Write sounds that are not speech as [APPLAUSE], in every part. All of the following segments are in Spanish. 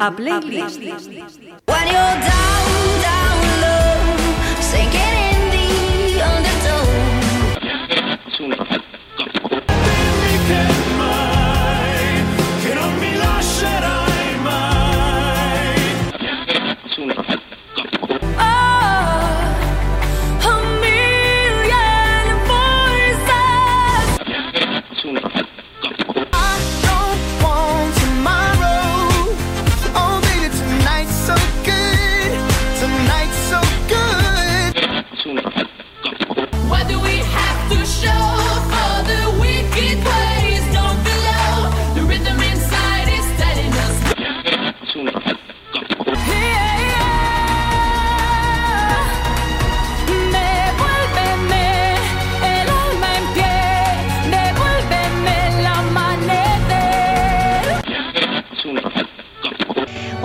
A playlist. When you're down, down low, sinking in the undertow.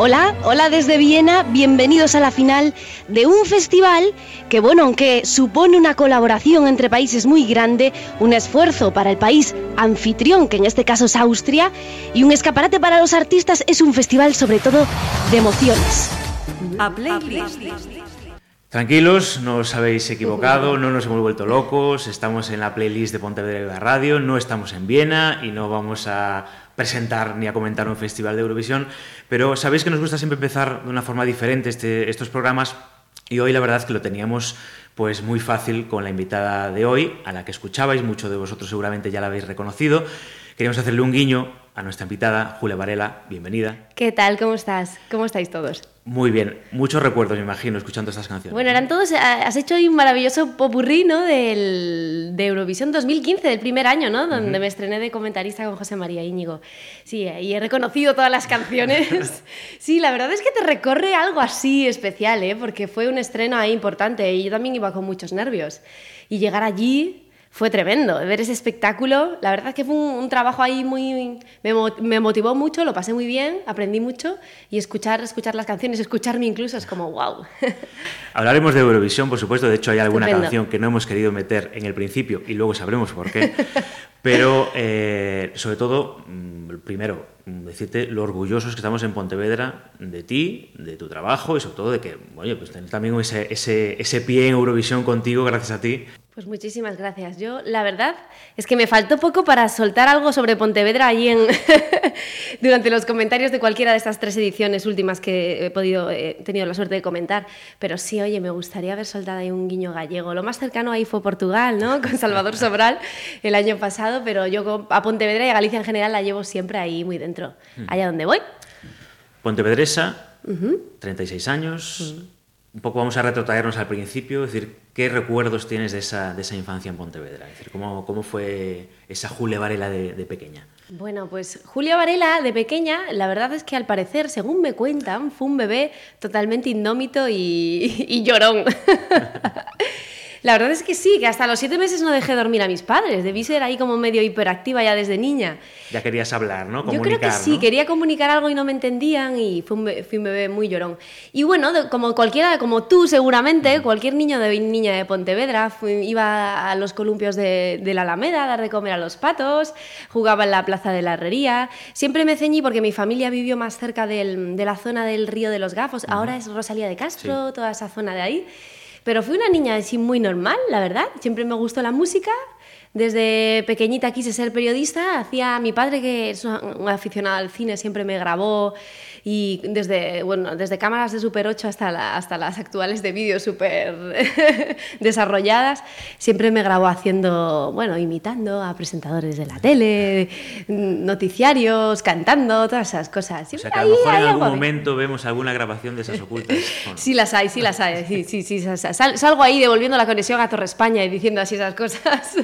Hola, hola desde Viena, bienvenidos a la final de un festival que, bueno, aunque supone una colaboración entre países muy grande, un esfuerzo para el país anfitrión, que en este caso es Austria, y un escaparate para los artistas, es un festival sobre todo de emociones. A playlist. Tranquilos, no os habéis equivocado, [LAUGHS] no nos hemos vuelto locos, estamos en la playlist de Pontevedra Radio, no estamos en Viena y no vamos a presentar ni a comentar un festival de Eurovisión, pero sabéis que nos gusta siempre empezar de una forma diferente este- estos programas y hoy la verdad es que lo teníamos pues muy fácil con la invitada de hoy, a la que escuchabais, muchos de vosotros seguramente ya la habéis reconocido. Queríamos hacerle un guiño a nuestra invitada, Julia Varela, bienvenida. ¿Qué tal? ¿Cómo estás? ¿Cómo estáis todos? Muy bien, muchos recuerdos me imagino escuchando estas canciones. Bueno, eran todos. Has hecho hoy un maravilloso popurrí, ¿no? Del, de Eurovisión 2015, del primer año, ¿no? Donde me estrené de comentarista con José María Íñigo. Sí, y he reconocido todas las canciones. [LAUGHS] Sí, la verdad es que te recorre algo así especial, ¿eh? Porque fue un estreno ahí importante y yo también iba con muchos nervios. Y llegar allí fue tremendo. Ver ese espectáculo, la verdad es que fue un, un trabajo ahí muy... Me, mo- me motivó mucho, lo pasé muy bien, aprendí mucho y escuchar, escuchar las canciones, escucharme incluso es como wow. [LAUGHS] Hablaremos de Eurovisión, por supuesto. De hecho, hay alguna Estupendo. canción que no hemos querido meter en el principio y luego sabremos por qué. Pero, eh, sobre todo, mm, primero, mm, decirte lo orgullosos que estamos en Pontevedra de ti, de tu trabajo y sobre todo de que, oye, pues tener también ese, ese, ese pie en Eurovisión contigo, gracias a ti. Pues muchísimas gracias. Yo, la verdad, es que me faltó poco para soltar algo sobre Pontevedra ahí en [LAUGHS] durante los comentarios de cualquiera de estas tres ediciones últimas que he podido, he tenido la suerte de comentar. Pero sí, oye, me gustaría haber soltado ahí un guiño gallego. Lo más cercano ahí fue Portugal, ¿no? [LAUGHS] Con Salvador [LAUGHS] Sobral el año pasado, pero yo a Pontevedra y a Galicia en general la llevo siempre ahí muy dentro, allá donde voy. Pontevedresa, 36 años. Un poco vamos a retrotraernos al principio, es decir, ¿qué recuerdos tienes de esa, de esa infancia en Pontevedra? Es decir, ¿cómo, cómo fue esa Julia Varela de, de pequeña? Bueno, pues Julia Varela, de pequeña, la verdad es que al parecer, según me cuentan, fue un bebé totalmente indómito y, [LAUGHS] y llorón. [LAUGHS] La verdad es que sí, que hasta los siete meses no dejé dormir a mis padres. Debí ser ahí como medio hiperactiva ya desde niña. Ya querías hablar, ¿no? Yo creo que sí, ¿no? quería comunicar algo y no me entendían y un, fui un bebé muy llorón. Y bueno, de- como cualquiera, como tú seguramente, cualquier niño de niña de Pontevedra fui- iba a los columpios de, de la Alameda a dar de comer a los patos, jugaba en la plaza de la Herrería. Siempre me ceñí porque mi familia vivió más cerca del- de la zona del Río de los Gafos. Ahora es Rosalía de Castro, toda esa zona de ahí. Pero fui una niña así muy normal, la verdad. Siempre me gustó la música. Desde pequeñita quise ser periodista. Hacía mi padre, que es un aficionado al cine, siempre me grabó. Y desde, bueno, desde cámaras de Super 8 hasta, la- hasta las actuales de vídeo súper [LAUGHS] desarrolladas, siempre me grabó haciendo, bueno, imitando a presentadores de la tele, noticiarios, cantando, todas esas cosas. O Siempre sea, que a lo mejor en algún momento vemos alguna grabación de esas ocultas. ¿o no? Sí las hay, sí las hay. Sí, sí, sí, sal- sal- salgo ahí devolviendo la conexión a Torre España y diciendo así esas cosas.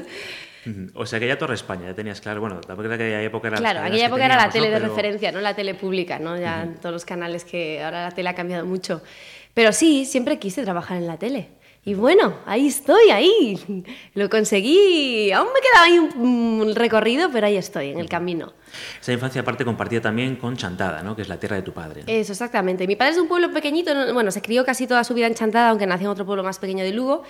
O sea que ya Torre España, ya tenías claro. Bueno, tampoco era que aquella época era Claro, aquella que época era la tele ¿no? de Pero- referencia, no la tele pública, ¿no? Ya todos los canales que ahora la tele ha cambiado mucho. Pero sí, siempre quise trabajar en la tele. Y bueno, ahí estoy, ahí. Lo conseguí. Aún me queda ahí un, recorrido, pero ahí estoy, en el camino. Esa infancia aparte compartida también con Chantada, ¿no? Que es la tierra de tu padre. ¿no? Eso, exactamente. Mi padre es de un pueblo pequeñito, no- bueno, se crió casi toda su vida en Chantada, aunque nació en otro pueblo más pequeño de Lugo.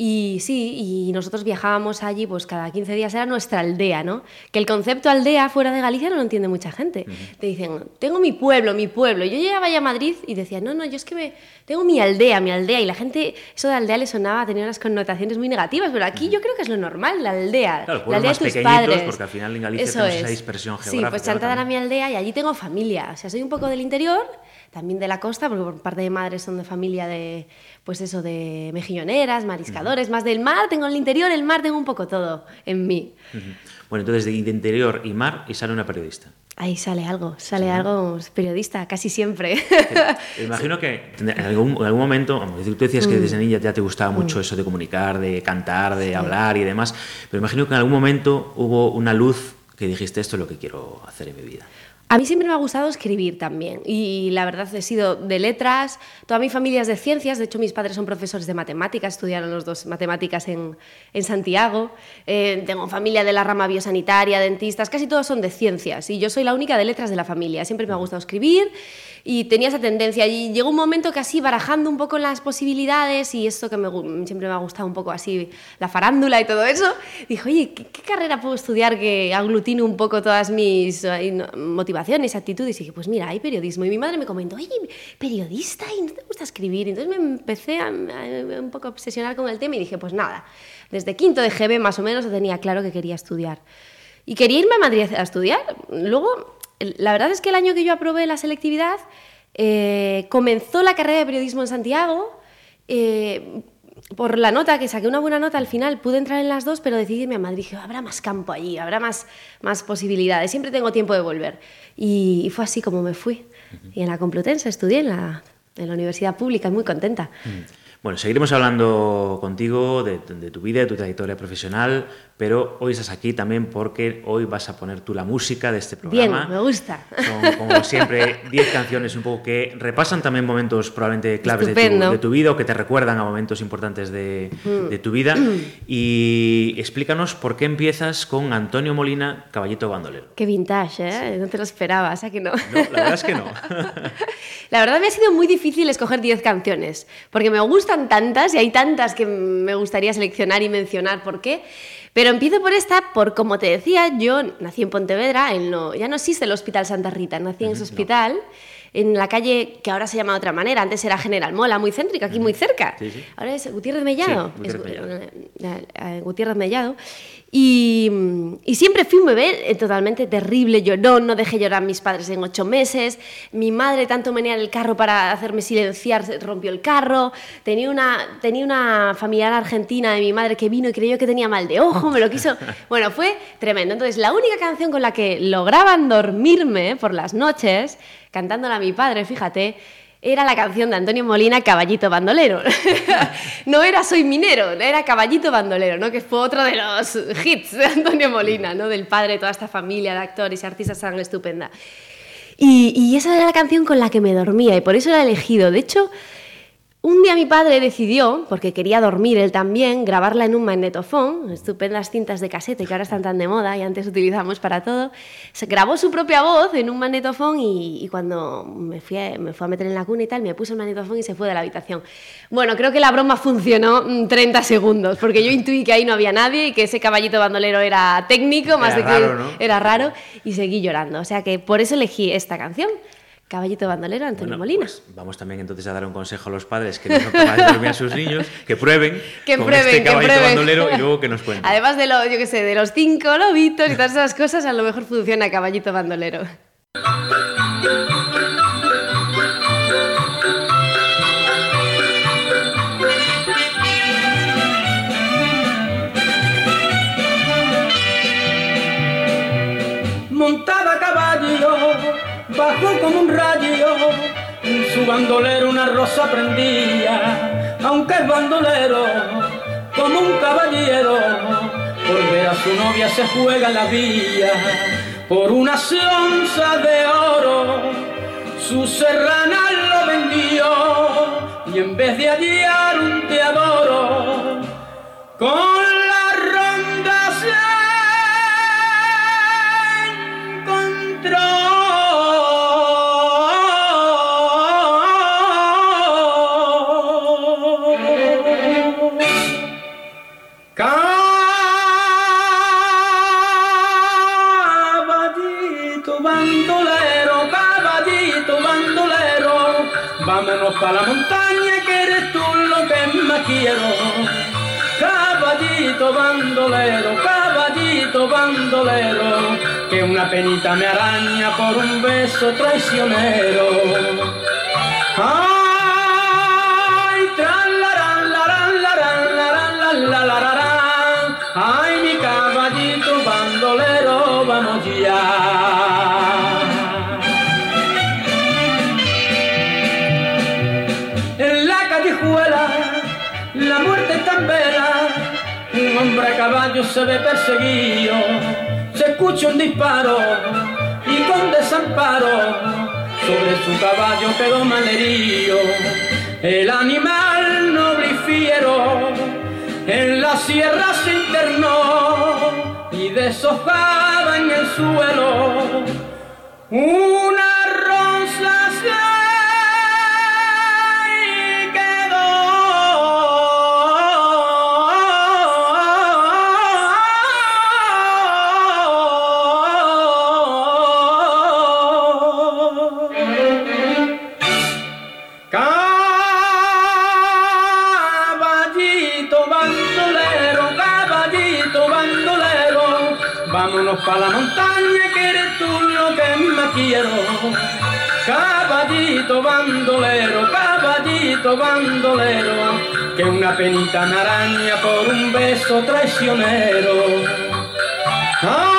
Y sí, y nosotros viajábamos allí, pues cada 15 días era nuestra aldea, ¿no? Que el concepto aldea fuera de Galicia no lo entiende mucha gente. Te dicen, tengo mi pueblo, mi pueblo. Yo llegaba ya a Madrid y decía, no, no, yo es que me, tengo mi aldea, mi aldea. Y la gente, eso de aldea le sonaba, tenía unas connotaciones muy negativas, pero aquí yo creo que es lo normal, la aldea. Claro, la aldea más de tus padres. porque al final en Galicia Eso tenemos es. esa dispersión Sí, pues geográfica, Chantada también. mi aldea y allí tengo familia. O sea, soy un poco del interior, también de la costa, porque por parte de madres son de familia de, pues eso, de mejilloneras, mariscadores, más del mar, tengo el interior, el mar, tengo un poco todo en mí. Ujú. Bueno, entonces de interior y mar y sale una periodista. Ahí sale algo, sale algo, es periodista, casi siempre. Me imagino que en algún, en algún momento, tú decías Mm. que desde niña ya te gustaba mucho eso de comunicar, de cantar, de hablar y demás, pero imagino que en algún momento hubo una luz que dijiste esto es lo que quiero hacer en mi vida. A mí siempre me ha gustado escribir también y la verdad he sido de letras, toda mi familia es de ciencias, de hecho mis padres son profesores de matemáticas, estudiaron los dos matemáticas en, en Santiago, Eh, tengo familia de la rama biosanitaria, dentistas, casi todos son de ciencias y yo soy la única de letras de la familia, siempre me ha gustado escribir y tenía esa tendencia y llegó un momento que así barajando un poco las posibilidades y esto que me siempre me ha gustado un poco así la farándula y todo eso, dije, oye, ¿qué, qué carrera puedo estudiar que aglutine un poco todas mis eh, motivaciones, actitudes? Y dije, pues mira, hay periodismo. Y mi madre me comentó, oye, periodista y no te gusta escribir. Y entonces me empecé a, un poco a obsesionar con el tema y dije, pues nada, desde quinto de GB más o menos tenía claro que quería estudiar. Y quería irme a Madrid a estudiar. Luego, la verdad es que el año que yo aprobé la selectividad, eh, comenzó la carrera de periodismo en Santiago. eh, por la nota, que saqué una buena nota al final, pude entrar en las dos, pero decidí irme a Madrid. Dije, habrá más campo allí, habrá más, más posibilidades, siempre tengo tiempo de volver. Y, y fue así como me fui. Y en la Complutense estudié en la, en la universidad pública, muy contenta. Bueno, seguiremos hablando contigo de, de tu vida, de tu trayectoria profesional, pero hoy estás aquí también porque hoy vas a poner tú la música de este Bien, programa. me gusta. Son, como siempre, [LAUGHS] 10 canciones un poco que repasan también momentos probablemente claves de tu, de tu vida o que te recuerdan a momentos importantes de, de tu vida. [CLEARS THROAT] Y explícanos por qué empiezas con Antonio Molina, Caballito Bandolero. Qué vintage, ¿eh? No te lo esperabas, ¿a que no? No, la verdad es que no. [LAUGHS] La verdad me ha sido muy difícil escoger 10 canciones, porque me gustan tantas y hay tantas que me gustaría seleccionar y mencionar por qué. Pero empiezo por esta, por como te decía, yo nací en Pontevedra, en lo- ya no existe el Hospital Santa Rita, nací en ese hospital, en la calle que ahora se llama de otra manera, antes era General Mola, muy céntrica, aquí muy cerca. Sí, sí. Ahora es Gutiérrez Mellado. Sí, Gutiérrez Mellado. eh, eh, Gutiérrez Mellado. Y, y siempre fui un bebé eh, totalmente terrible, llorón, no dejé llorar a mis padres en ocho meses. Mi madre tanto menear el carro para hacerme silenciar, rompió el carro. Tenía una, tenía una familiar argentina de mi madre que vino y creyó que tenía mal de ojo, me lo quiso... [LAUGHS] Bueno, fue tremendo. Entonces, la única canción con la que lograban dormirme por las noches, cantándola a mi padre, fíjate, era la canción de Antonio Molina, Caballito Bandolero. [LAUGHS] no era Soy Minero, era Caballito Bandolero, ¿no? que fue otro de los hits de Antonio Molina, ¿no? del padre de toda esta familia de actores y artistas tan estupenda. Y, y esa era la canción con la que me dormía y por eso la he elegido. De hecho, un día mi padre decidió, porque quería dormir él también, grabarla en un magnetofón, estupendas cintas de casete que ahora están tan de moda y antes utilizamos para todo. Se grabó su propia voz en un magnetofón y, y cuando me, fui a, me fue a meter en la cuna y tal, me puso el magnetofón y se fue de la habitación. Bueno, creo que la broma funcionó mm, 30 segundos, porque yo intuí que ahí no había nadie y que ese caballito bandolero era técnico, más Era de que ¿no? era raro, y seguí llorando. O sea que por eso elegí esta canción, Caballito Bandolero, Antonio Bueno, Molina. pues vamos también entonces a dar un consejo a los padres que no son capaces de dormir a sus niños, que prueben [LAUGHS] Que con prueben, este que caballito prueben. bandolero y luego que nos [LAUGHS] cuenten. Además de lo, yo qué sé, de los cinco lobitos y todas esas cosas, a lo mejor funciona caballito bandolero. montaba a caballo, bajó como un rayo, en su bandolero una rosa prendía, aunque es bandolero, como un caballero, por ver a su novia se juega la vía, por una onza de oro, su serrana lo vendió, y en vez de hallar un te adoro, con bandolero, caballito bandolero, vámonos para la montaña que eres tú lo que más quiero. Caballito bandolero, caballito bandolero, que una penita me araña por un beso traicionero. ¡Ah! Hombre a caballo se ve perseguido, se escucha un disparo y con desamparo sobre su caballo quedó malherido. El animal noble y fiero en la sierra se internó y deshojada en el suelo una para la montaña que eres tú lo que más quiero. Caballito bandolero, caballito bandolero, que una penita me araña por un beso traicionero. Ay,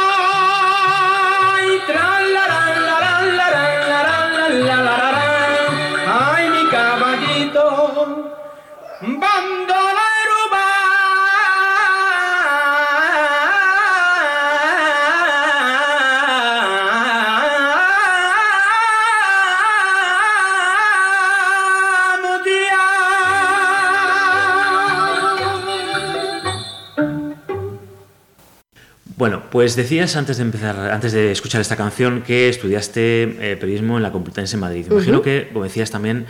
pues decías antes de empezar, antes de escuchar esta canción, que estudiaste eh, periodismo en la Complutense en Madrid. Imagino que, como decías también,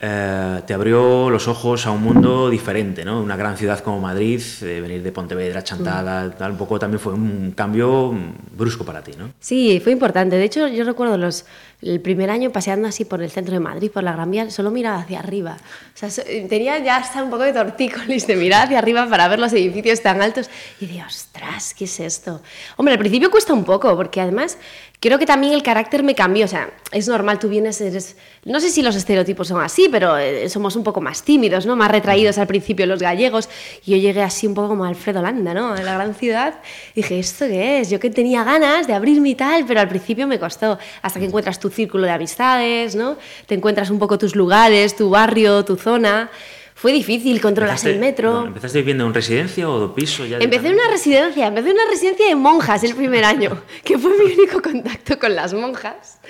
eh, te abrió los ojos a un mundo diferente, ¿no? Una gran ciudad como Madrid, eh, venir de Pontevedra, Chantada, tal, un poco también fue un cambio mm, brusco para ti, ¿no? Sí, fue importante. De hecho, yo recuerdo los, el primer año paseando así por el centro de Madrid, por la Gran Vía, solo miraba hacia arriba. O sea, so- tenía ya hasta un poco de tortícolis de mirar hacia arriba para ver los edificios tan altos. Y digo, ostras, ¿qué es esto? Hombre, al principio cuesta un poco, porque además creo que también el carácter me cambió. O sea, es normal, tú vienes, eres... No sé si los estereotipos son así, pero eh, somos un poco más tímidos, ¿no? Más retraídos al principio los gallegos. Y yo llegué así un poco como Alfredo Landa, ¿no? En la gran ciudad. Y dije, ¿esto qué es? Yo que tenía ganas de abrirme y tal, pero al principio me costó. Hasta que encuentras tu círculo de amistades, ¿no? Te encuentras un poco tus lugares, tu barrio, tu zona. Fue difícil, controlas el metro. no, ¿Empezaste viviendo en residencia o piso? Ya Empecé en una residencia, empecé en una residencia de monjas el primer año, [LAUGHS] que fue mi único contacto con las monjas.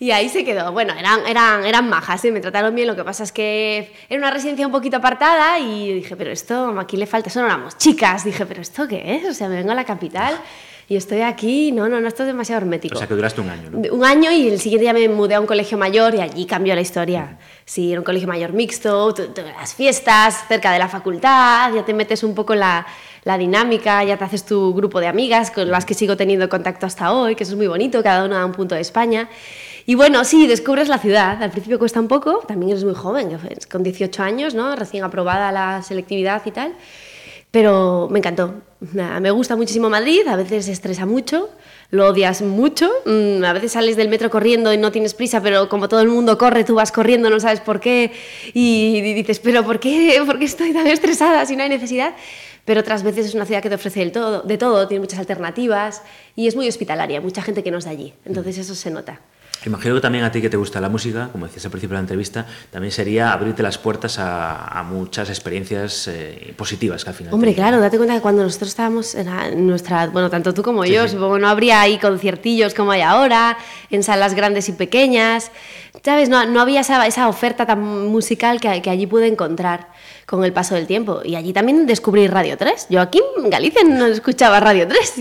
Y ahí se quedó. Bueno, eran, eran, eran majas, ¿eh? me trataron bien. Lo que pasa es que era una residencia un poquito apartada y dije, pero esto, aquí le falta, solo éramos chicas. Dije, pero ¿esto qué es? O sea, me vengo a la capital y estoy aquí. No, no, no, esto es demasiado hermético. O sea, que duraste un año, ¿no? Un año y el siguiente día me mudé a un colegio mayor y allí cambió la historia. Sí, era un colegio mayor mixto, las fiestas, cerca de la facultad, ya te metes un poco en la, la dinámica, ya te haces tu grupo de amigas con las que sigo teniendo contacto hasta hoy, que eso es muy bonito, cada una a un punto de España. Y bueno, sí, descubres la ciudad. Al principio cuesta un poco, también eres muy joven, fue- con 18 años, ¿no? recién aprobada la selectividad y tal. Pero me encantó. Me gusta muchísimo Madrid, a veces estresa mucho, lo odias mucho, mm, a veces sales del metro corriendo y no tienes prisa, pero como todo el mundo corre, tú vas corriendo, no sabes por qué, y dices, pero ¿por qué, ¿por qué estoy tan estresada si no hay necesidad? Pero otras veces es una ciudad que te ofrece el todo, de todo, tiene muchas alternativas y es muy hospitalaria, mucha gente que no es allí, entonces eso se nota. Imagino que también a ti que te gusta la música, como decías al principio de la entrevista, también sería abrirte las puertas a, a muchas experiencias eh, positivas que al final. Hombre, claro, date cuenta que cuando nosotros estábamos en nuestra, bueno, tanto tú como Sí, yo, sí. supongo no habría ahí conciertillos como hay ahora, en salas grandes y pequeñas, ¿sabes? No, no había esa, esa oferta tan musical que, que allí pude encontrar con el paso del tiempo. Y allí también descubrí Radio 3. Yo aquí en Galicia no escuchaba Radio 3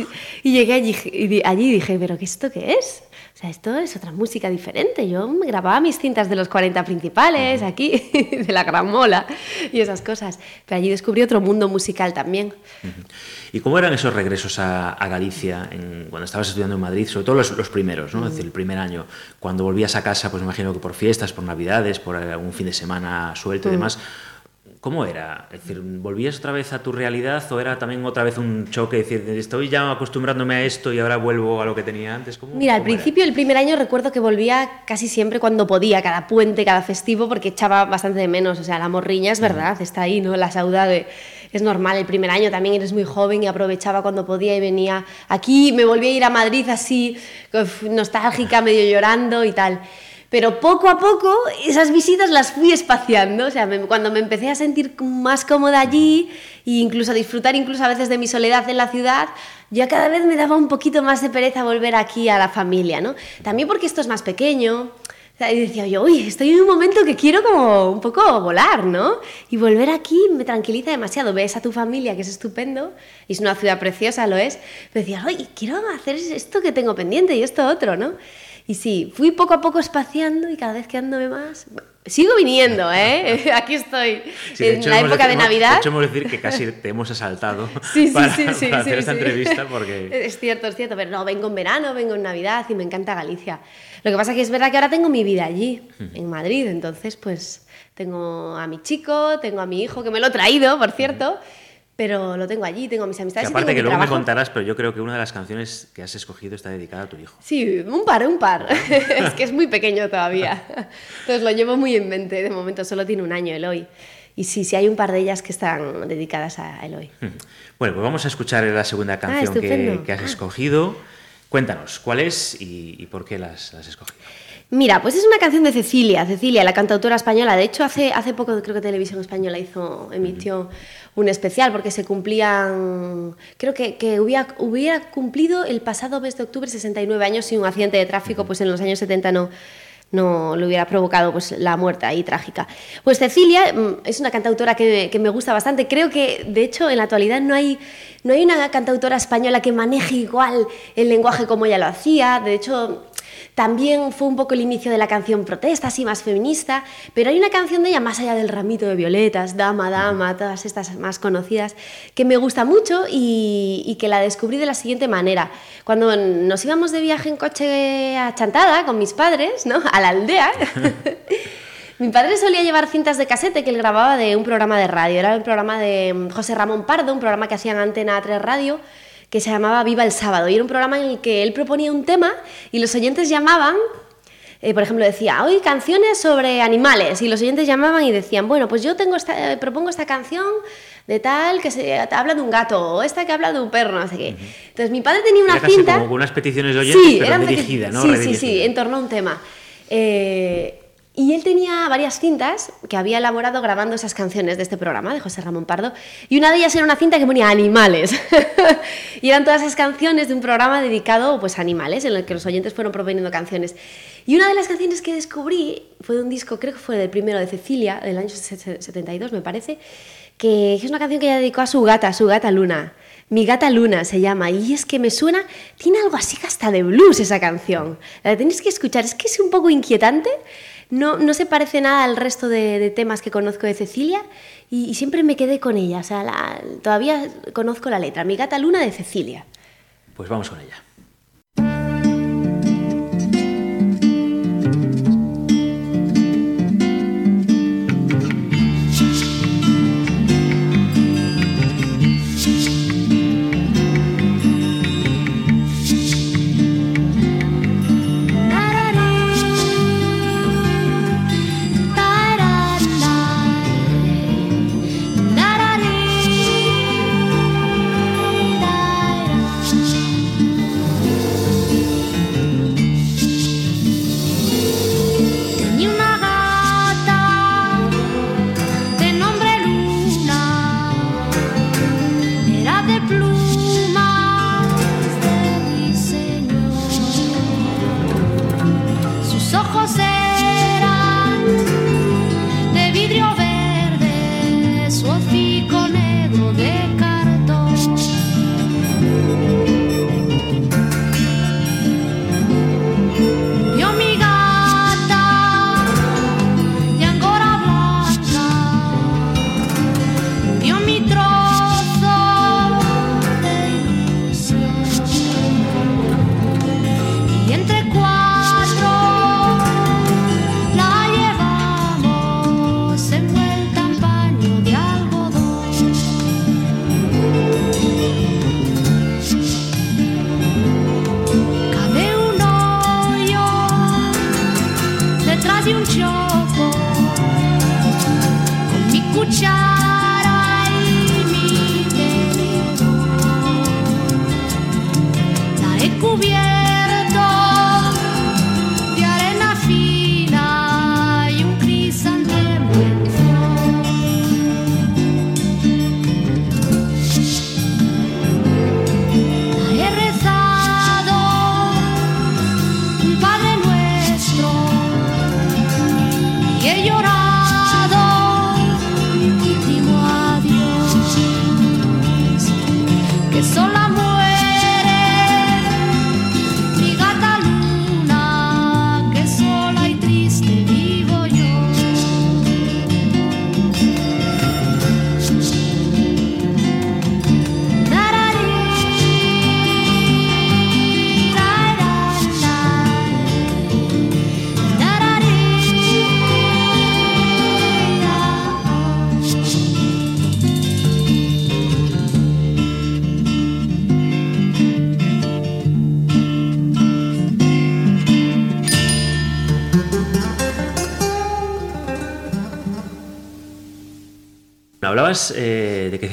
y llegué allí y allí dije, ¿pero qué esto qué es? O sea, esto es otra música diferente. Yo me grababa mis cintas de los 40 principales aquí, [LAUGHS] de la Gran Mola y esas cosas. Pero allí descubrí otro mundo musical también. ¿Y cómo eran esos regresos a, a Galicia en- cuando estabas estudiando en Madrid? Sobre todo los, los primeros, ¿no? Es decir, el primer año. Cuando volvías a casa, pues me imagino que por fiestas, por navidades, por un fin de semana suelto y demás. ¿Cómo era? Es decir, ¿volvías otra vez a tu realidad o era también otra vez un choque? Es decir, estoy ya acostumbrándome a esto y ahora vuelvo a lo que tenía antes. ¿Cómo, Mira, al cómo era? principio, el primer año, recuerdo que volvía casi siempre cuando podía, cada puente, cada festivo, porque echaba bastante de menos. O sea, la morriña es verdad, está ahí, ¿no? La saudade es normal. El primer año también eres muy joven y aprovechaba cuando podía y venía aquí. Me volví a ir a Madrid así, nostálgica, medio llorando y tal. Pero poco a poco esas visitas las fui espaciando, o sea, cuando me empecé a sentir más cómoda allí e incluso a disfrutar incluso a veces de mi soledad en la ciudad, ya cada vez me daba un poquito más de pereza volver aquí a la familia, ¿no? También porque esto es más pequeño. Y decía yo, uy, estoy en un momento que quiero como un poco volar, ¿no? Y volver aquí me tranquiliza demasiado. Ves a tu familia, que es estupendo, y es una ciudad preciosa, lo es. Pero decía, uy, quiero hacer esto que tengo pendiente y esto otro, ¿no? Y sí, fui poco a poco espaciando y cada vez quedándome más. Sigo viniendo, ¿eh? [LAUGHS] Aquí estoy. Sí, en hecho, la época de Navidad. De hecho, hemos de decir que casi te hemos asaltado [LAUGHS] Sí, sí, para, sí, sí, para sí, hacer esta entrevista porque... Es cierto, es cierto, pero no, vengo en verano, vengo en Navidad y me encanta Galicia. Lo que pasa que es verdad que ahora tengo mi vida allí, en Madrid, entonces pues tengo a mi chico, tengo a mi hijo, que me lo he traído, por cierto, pero lo tengo allí, tengo a mis Que amistades y aparte tengo que mi luego me trabajo. contarás, pero yo creo que una de las canciones que has escogido está dedicada a tu hijo. Sí, un par, un par. [LAUGHS] es que es muy pequeño todavía. Entonces lo llevo muy en mente. De momento solo tiene un año Eloy. Y sí, sí hay un par de ellas que están dedicadas a Eloy. [LAUGHS] Bueno, pues vamos a escuchar la segunda canción que, estupendo. que has Ah. escogido. Cuéntanos, ¿cuál es y, y por qué las las has escogido? Mira, pues es una canción de Cecilia, Cecilia, la cantautora española. De hecho, hace, hace poco creo que Televisión Española hizo, emitió un especial porque se cumplían, creo que, que hubiera, hubiera cumplido el pasado mes de octubre 69 años si un accidente de tráfico pues en los años 70 no, no le hubiera provocado pues, la muerte ahí trágica. Pues Cecilia mm, es una cantautora que, que me gusta bastante. Creo que, de hecho, en la actualidad no hay, no hay una cantautora española que maneje igual el lenguaje como ella lo hacía. De hecho, también fue un poco el inicio de la canción protesta, así más feminista, pero hay una canción de ella más allá del ramito de violetas, Dama, Dama, todas estas más conocidas, que me gusta mucho y, y que la descubrí de la siguiente manera. Cuando nos íbamos de viaje en coche a Chantada con mis padres, ¿no? a la aldea, [LAUGHS] mi padre solía llevar cintas de casete que él grababa de un programa de radio. Era el programa de mm, José Ramón Pardo, un programa que hacían Antena 3 Radio, que se llamaba Viva el Sábado. Y era un programa en el que él proponía un tema y los oyentes llamaban. eh, por ejemplo, decía, hoy canciones sobre animales. Y los oyentes llamaban y decían, bueno, pues yo tengo esta, eh, propongo esta canción de tal que se habla de un gato, o esta que habla de un perro, no sé qué. Entonces mi padre tenía una Era casi cinta. como unas peticiones de oyentes, pero eran dirigida, ¿no? Sí, sí, sí, en torno a un tema. Eh, y él tenía varias cintas que había elaborado grabando esas canciones de este programa, de José Ramón Pardo, y una de ellas era una cinta que ponía animales. [LAUGHS] y eran todas esas canciones de un programa dedicado pues, a animales, en el que los oyentes fueron proponiendo canciones. Y una de las canciones que descubrí fue de un disco, creo que fue del primero de Cecilia, del año 72, me parece, que es una canción que ella dedicó a su gata, su gata Luna. Mi gata Luna se llama, y es que me suena, tiene algo así hasta de blues esa canción. La tenéis que escuchar, es que es un poco inquietante, no, no se parece nada al resto de, temas que conozco de Cecilia, y, siempre me quedé con ella, o sea, todavía conozco la letra, Mi gata Luna de Cecilia. Pues vamos con ella.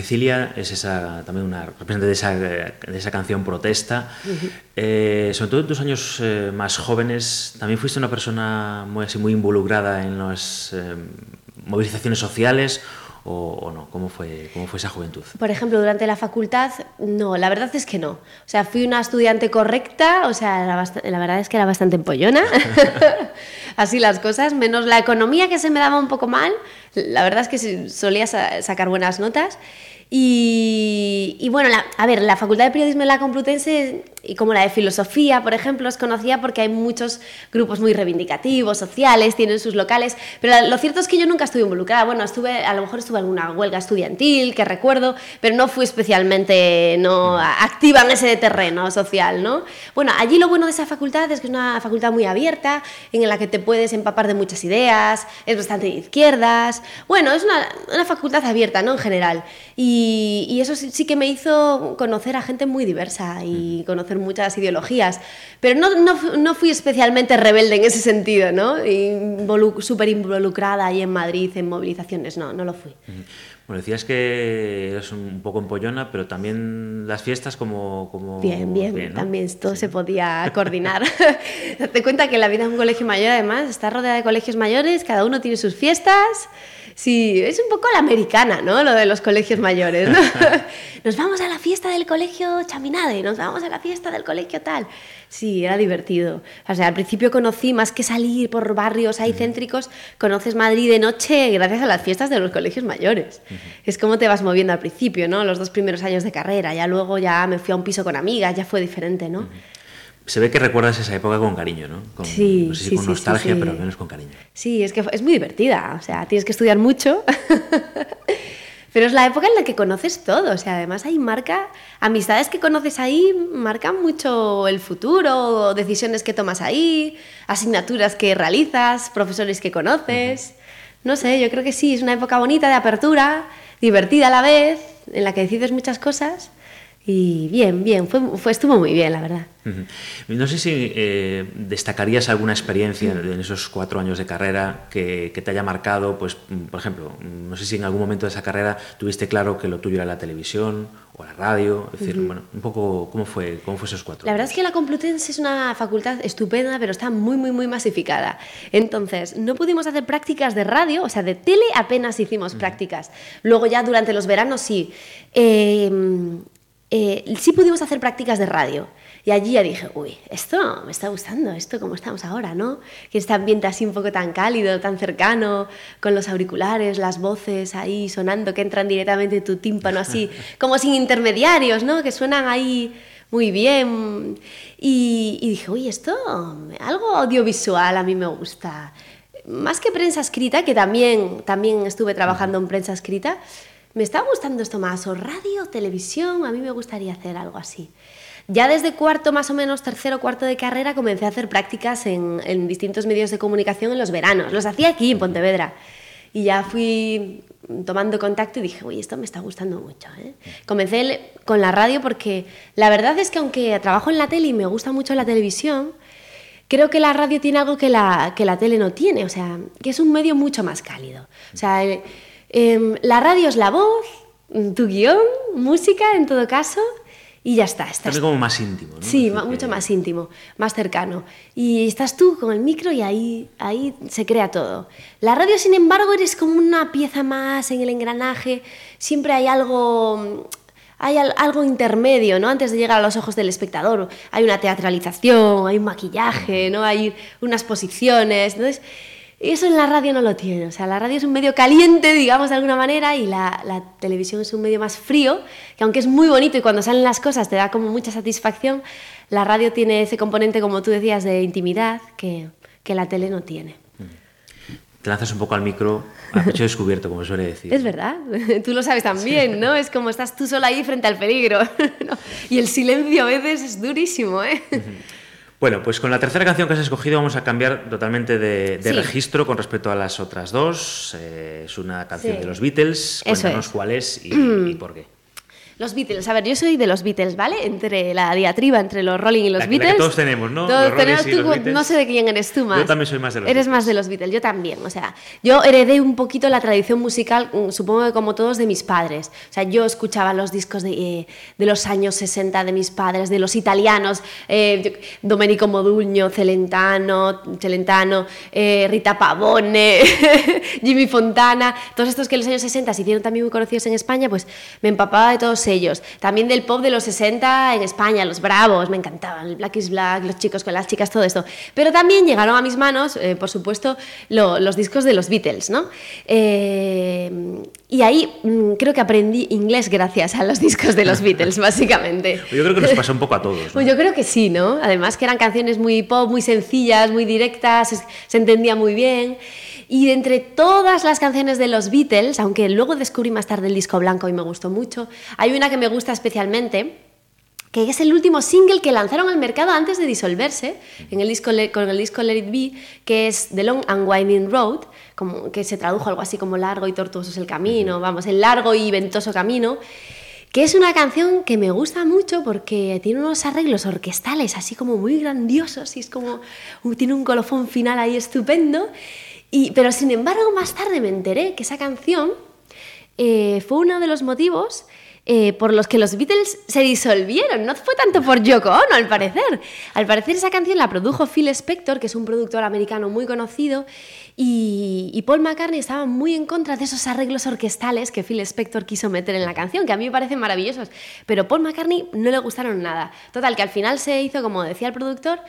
Cecilia es esa, también una representante de esa, de esa canción protesta. Eh, sobre todo en tus años eh, más jóvenes, también fuiste una persona muy, así, muy involucrada en las eh, movilizaciones sociales o, o no? ¿Cómo fue, ¿Cómo fue esa juventud? Por ejemplo, durante la facultad, no, la verdad es que no. O sea, fui una estudiante correcta, o sea, la verdad es que era bastante empollona. [LAUGHS] Así las cosas, menos la economía que se me daba un poco mal. La verdad es que solía sa- sacar buenas notas. Y, y bueno, la- a ver, la Facultad de Periodismo en la Complutense y como la de Filosofía, por ejemplo, os conocía porque hay muchos grupos muy reivindicativos, sociales, tienen sus locales, pero lo cierto es que yo nunca estuve involucrada. Bueno, estuve, a lo mejor estuve en alguna huelga estudiantil, que recuerdo, pero no fui especialmente no, activa en ese terreno social, ¿no? Bueno, allí lo bueno de esa facultad es que es una facultad muy abierta, en la que te puedes empapar de muchas ideas, es bastante de izquierdas. Bueno, es una, una facultad abierta, ¿no? En general. Y, y eso sí, sí que me hizo conocer a gente muy diversa y conocer muchas ideologías. Pero no, no, no fui especialmente rebelde en ese sentido, ¿no? Involu- Súper involucrada ahí en Madrid en movilizaciones, no, no lo fui. Bueno, decías que eres un poco empollona, pero también las fiestas como... como Bien, bien, ¿no? también esto se podía [LAUGHS] coordinar. [LAUGHS] Date cuenta que la vida en un colegio mayor, además, está rodeada de colegios mayores, cada uno tiene sus fiestas. Sí, es un poco la americana, ¿no? Lo de los colegios mayores, ¿no? [LAUGHS] Nos vamos a la fiesta del colegio Chaminade, nos vamos a la fiesta del colegio tal. Sí, era divertido. O sea, al principio conocí, más que salir por barrios ahí céntricos, conoces Madrid de noche gracias a las fiestas de los colegios mayores. Es como te vas moviendo al principio, ¿no? Los dos primeros años de carrera, ya luego ya me fui a un piso con amigas, ya fue diferente, ¿no? Se ve que recuerdas esa época con cariño, ¿no? Con, Sí, no sé si sí, con sí, nostalgia, sí, sí. pero al menos con cariño. Sí, es que es muy divertida, o sea, tienes que estudiar mucho. [LAUGHS] Pero es la época en la que conoces todo, o sea, además ahí marca, amistades que conoces ahí marcan mucho el futuro, decisiones que tomas ahí, asignaturas que realizas, profesores que conoces. No sé, yo creo que sí, es una época bonita de apertura, divertida a la vez, en la que decides muchas cosas. Y bien, bien, fue, fue, estuvo muy bien, la verdad. No sé si eh, destacarías alguna experiencia en esos cuatro años de carrera que, que te haya marcado, pues, mm, por ejemplo, mm, no sé si en algún momento de esa carrera tuviste claro que lo tuyo era la televisión o la radio, es decir, bueno, un poco cómo fue, cómo fue esos cuatro La verdad es que la Complutense es una facultad estupenda, pero está muy, muy, muy masificada. Entonces, no pudimos hacer prácticas de radio, o sea, de tele apenas hicimos prácticas. Luego ya durante los veranos sí. Eh, eh, sí pudimos hacer prácticas de radio. Y allí ya dije, uy, esto me está gustando, esto como estamos ahora, ¿no? Que este ambiente así un poco tan cálido, tan cercano, con los auriculares, las voces ahí sonando, que entran directamente en tu tímpano así, [LAUGHS] como sin intermediarios, ¿no? Que suenan ahí muy bien. Y, y dije, uy, esto, algo audiovisual a mí me gusta. Más que prensa escrita, que también, también estuve trabajando en prensa escrita, me está gustando esto más, o radio, televisión, a mí me gustaría hacer algo así. Ya desde cuarto, más o menos tercero, cuarto de carrera, comencé a hacer prácticas en, distintos medios de comunicación en los veranos. Los hacía aquí, en Pontevedra. Y ya fui tomando contacto y dije, uy, esto me está gustando mucho. ¿eh? Comencé con la radio porque la verdad es que aunque trabajo en la tele y me gusta mucho la televisión, creo que la radio tiene algo que la, que la tele no tiene, o sea, que es un medio mucho más cálido. O sea, eh, la radio es la voz, tu guion, música en todo caso, y ya está. Estás También como más íntimo, ¿no? Sí, mucho que- más íntimo, más cercano. Y estás tú con el micro y ahí, ahí se crea todo. La radio, sin embargo, eres como una pieza más en el engranaje. Siempre hay algo, hay al- algo intermedio, ¿no? Antes de llegar a los ojos del espectador. Hay una teatralización, hay un maquillaje, ¿no? Hay unas posiciones. Entonces, eso en la radio no lo tiene. O sea, la radio es un medio caliente, digamos, de alguna manera, y la, la televisión es un medio más frío, que aunque es muy bonito y cuando salen las cosas te da como mucha satisfacción, la radio tiene ese componente, como tú decías, de intimidad que, que la tele no tiene. Te lanzas un poco al micro a pecho descubierto, como suele decir. Es verdad, [LAUGHS] tú lo sabes también, ¿no? Es como estás tú sola ahí frente al peligro. [LAUGHS] ¿no? Y el silencio a veces es durísimo, ¿eh? Bueno, pues con la tercera canción que has escogido vamos a cambiar totalmente de, de Sí. registro con respecto a las otras dos. Eh, es una canción Sí. de los Beatles. Cuéntanos es. cuál es y, [CLEARS THROAT] y por qué. Los Beatles, a ver, yo soy de los Beatles, ¿vale? Entre la diatriba entre los Rolling y los La que- la que Beatles. todos tenemos, ¿no? Todos Los tenemos, tú, los Beatles. no sé de quién eres tú más. Yo también soy más de los Eres Beatles. más de los Beatles, yo también. O sea, yo heredé un poquito la tradición musical, mm, supongo que como todos, de mis padres. O sea, yo escuchaba los discos de, eh, de los años 60 de mis padres, de los italianos, eh, Domenico Modugno, Celentano, Celentano eh, Rita Pavone, [LAUGHS] Jimmy Fontana, todos estos que en los años 60 se hicieron también muy conocidos en España, pues me empapaba de todos ellos. También del pop de los 60 en España, los Bravos, me encantaban, el Black is Black, los chicos con las chicas, todo esto. Pero también llegaron a mis manos, eh, por supuesto, lo- los discos de los Beatles, ¿no? Eh, y ahí mm, creo que aprendí inglés gracias a los discos de los [LAUGHS] Beatles, básicamente. Yo creo que nos pasa un poco a todos. ¿no? Pues yo creo que sí, ¿no? Además que eran canciones muy pop, muy sencillas, muy directas, se entendía muy bien. Y de entre todas las canciones de los Beatles, aunque luego descubrí más tarde el disco blanco y me gustó mucho, hay una que me gusta especialmente, que es el último single que lanzaron al mercado antes de disolverse, en el disco, con el disco Let It Be, que es The Long and Winding Road, como, que se tradujo algo así como largo y tortuoso es el camino, vamos, el largo y ventoso camino, que es una canción que me gusta mucho porque tiene unos arreglos orquestales así como muy grandiosos y es como uh, tiene un colofón final ahí estupendo. Pero sin embargo más tarde me enteré que esa canción eh, fue uno de los motivos eh, por los que los Beatles se disolvieron. No fue tanto por Yoko Ono, al parecer. Al parecer esa canción la produjo Phil Spector, que es un productor americano muy conocido, y, y Paul McCartney estaba muy en contra de esos arreglos orquestales que Phil Spector quiso meter en la canción, que a mí me parecen maravillosos, pero Paul McCartney no le gustaron nada. Total, que al final se hizo como decía el productor,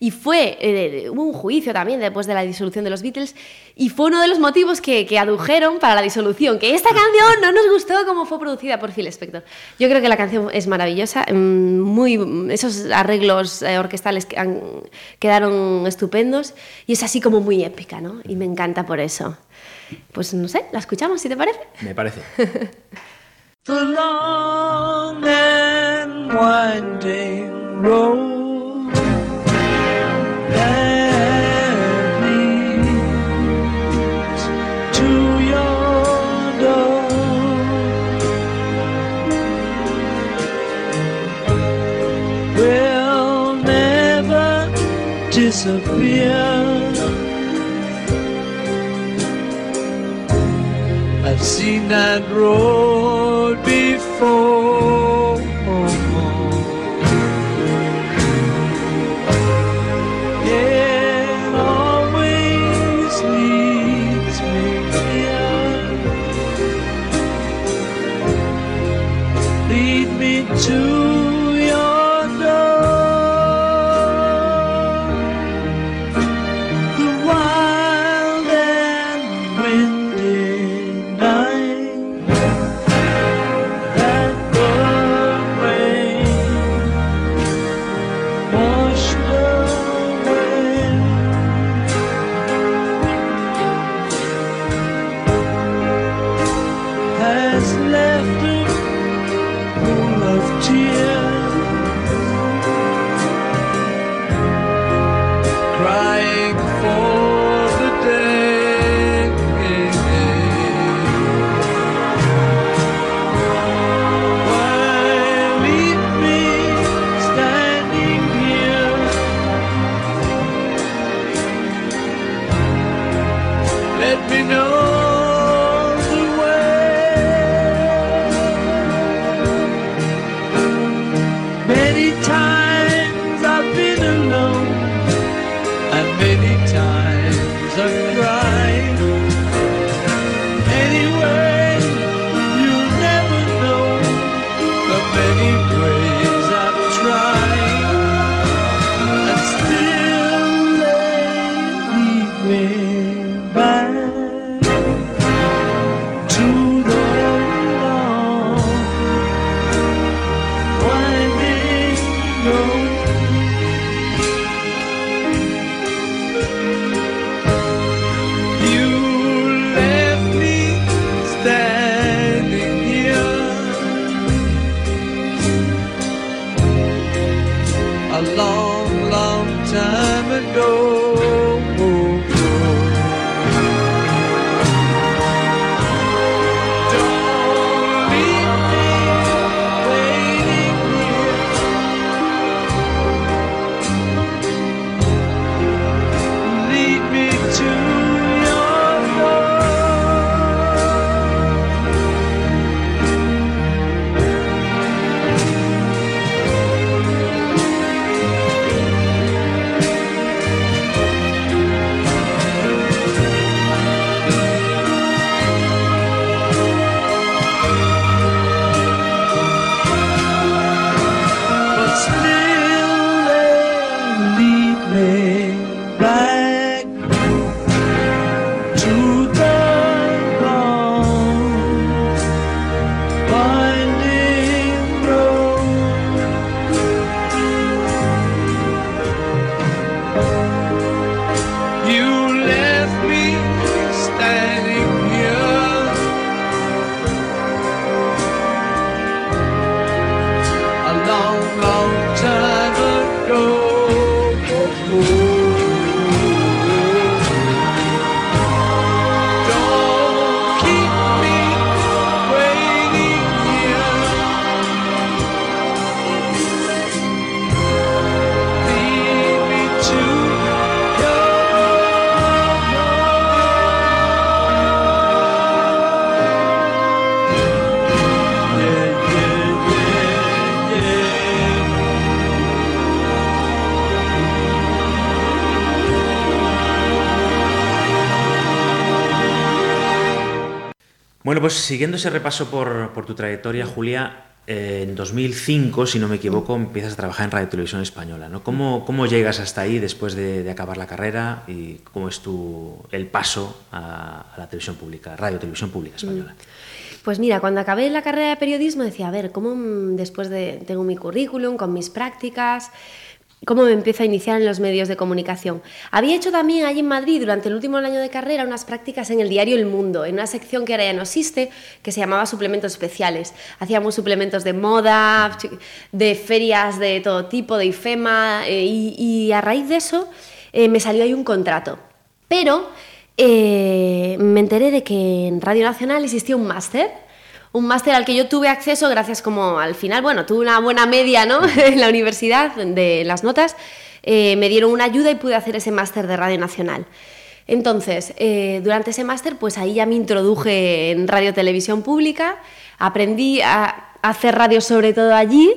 y fue, eh, hubo un juicio también después de la disolución de los Beatles, y fue uno de los motivos que, que adujeron para la disolución, que esta canción no nos gustó como fue producida por Phil Spector. Yo creo que la canción es maravillosa, mm, muy, esos arreglos eh, orquestales que han- quedaron estupendos, y es así como muy épica, ¿no? Y me encanta por eso. Pues no sé, la escuchamos, si te parece. Me parece. The long and winding road disappear. I've seen that road before. Siguiendo ese repaso por, tu trayectoria, Julia, en 2005, si no me equivoco, empiezas a trabajar en Radio Televisión Española. ¿Cómo, llegas hasta ahí después de, acabar la carrera y cómo es tu, el paso a, la televisión pública, Radio Televisión Pública Española? Pues mira, cuando acabé la carrera de periodismo decía, a ver, ¿cómo mm, después de tengo mi currículum con mis prácticas, cómo me empiezo a iniciar en los medios de comunicación? Había hecho también allí en Madrid durante el último año de carrera unas prácticas en el diario El Mundo, en una sección que ahora ya no existe, que se llamaba suplementos especiales. Hacíamos suplementos de moda, de ferias de todo tipo, de IFEMA, eh, y, a raíz de eso eh, me salió ahí un contrato. Pero eh, me enteré de que en Radio Nacional existía un máster, un máster al que yo tuve acceso gracias como al final, bueno, tuve una buena media ¿no? [LAUGHS] en la universidad de las notas, eh, me dieron una ayuda y pude hacer ese máster de Radio Nacional. Entonces, eh, durante ese máster, pues ahí ya me introduje en radio televisión pública, aprendí a hacer radio sobre todo allí,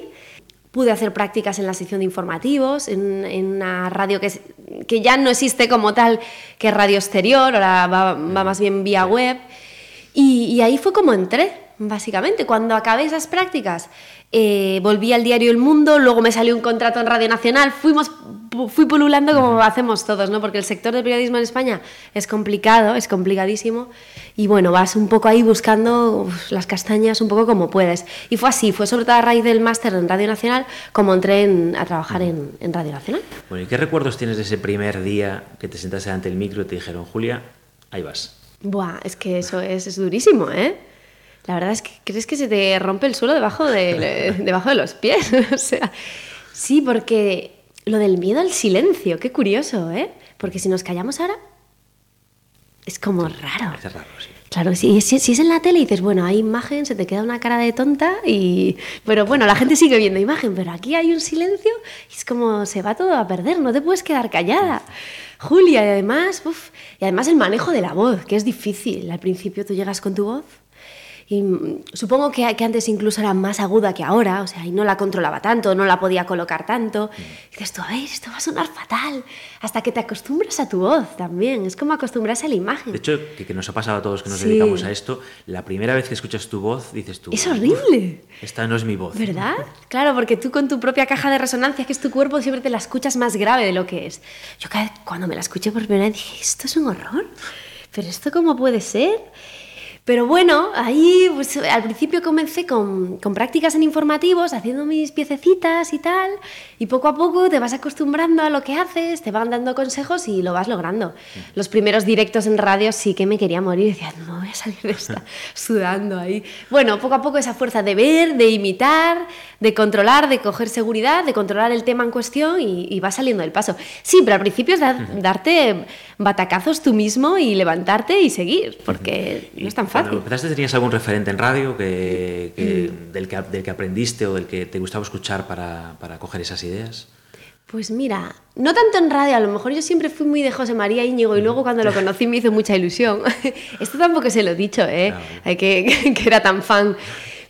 pude hacer prácticas en la sección de informativos, en, en una radio que, que ya no existe como tal, que es Radio Exterior, ahora va, va más bien vía web. Y, y ahí fue como entré, básicamente. Cuando acabé esas prácticas, eh, volví al diario El Mundo, luego me salió un contrato en Radio Nacional, fuimos, fui pululando como hacemos todos, ¿no? Porque el sector del periodismo en España es complicado, es complicadísimo. Y bueno, vas un poco ahí buscando uf, las castañas un poco como puedes. Y fue así, fue sobre todo a raíz del máster en Radio Nacional como entré en- a trabajar en, en Radio Nacional. Bueno, ¿y qué recuerdos tienes de ese primer día que te sentaste delante del micro y te dijeron, Julia, ahí vas? Buah, es que eso es, es durísimo, ¿eh? La verdad es que crees que se te rompe el suelo debajo de, [LAUGHS] debajo de los pies. [LAUGHS] o sea, sí, porque lo del miedo al silencio, qué curioso, ¿eh? Porque si nos callamos ahora, es como raro. Es raro, sí. Claro, si, si, si es en la tele y dices, bueno, hay imagen, se te queda una cara de tonta y... Pero bueno, la gente sigue viendo imagen, pero aquí hay un silencio y es como se va todo a perder, no te puedes quedar callada. Julia, y además, uf, y además el manejo de la voz, que es difícil. Al principio tú llegas con tu voz y mm, supongo que, que antes incluso era más aguda que ahora, o sea, y no la controlaba tanto, no la podía colocar tanto. Y dices tú, a ver, esto va a sonar fatal, hasta que te acostumbras a tu voz también, es como acostumbrarse a la imagen. De hecho, que, que nos ha pasado a todos que nos Sí. dedicamos a esto, la primera vez que escuchas tu voz dices tú... Es horrible. Esta no es mi voz. ¿Verdad? Claro, porque tú con tu propia caja de resonancia, que es tu cuerpo, siempre te la escuchas más grave de lo que es. Yo cada vez cuando me la escuché por primera vez dije, esto es un horror. ¿Pero esto cómo puede ser? Pero bueno, ahí pues, al principio comencé con, con prácticas en informativos, haciendo mis piececitas y tal, y poco a poco te vas acostumbrando a lo que haces, te van dando consejos y lo vas logrando. Los primeros directos en radio sí que me quería morir, decía, no voy a salir de esta [LAUGHS] sudando ahí. Bueno, poco a poco esa fuerza de ver, de imitar, de controlar, de coger seguridad, de controlar el tema en cuestión y, y va saliendo del paso. Sí, pero al principio es dar- darte batacazos tú mismo y levantarte y seguir, porque no es tan Cuando fácil. empezaste, ¿tenías algún referente en radio que, que- Mm. del, que, del que aprendiste o del que te gustaba escuchar para, para coger esas ideas? Pues mira, no tanto en radio, a lo mejor yo siempre fui muy de José María Íñigo y luego cuando lo [LAUGHS] conocí me hizo mucha ilusión. [LAUGHS] Esto tampoco se lo he dicho, ¿eh? Claro. Que, [LAUGHS] que era tan fan.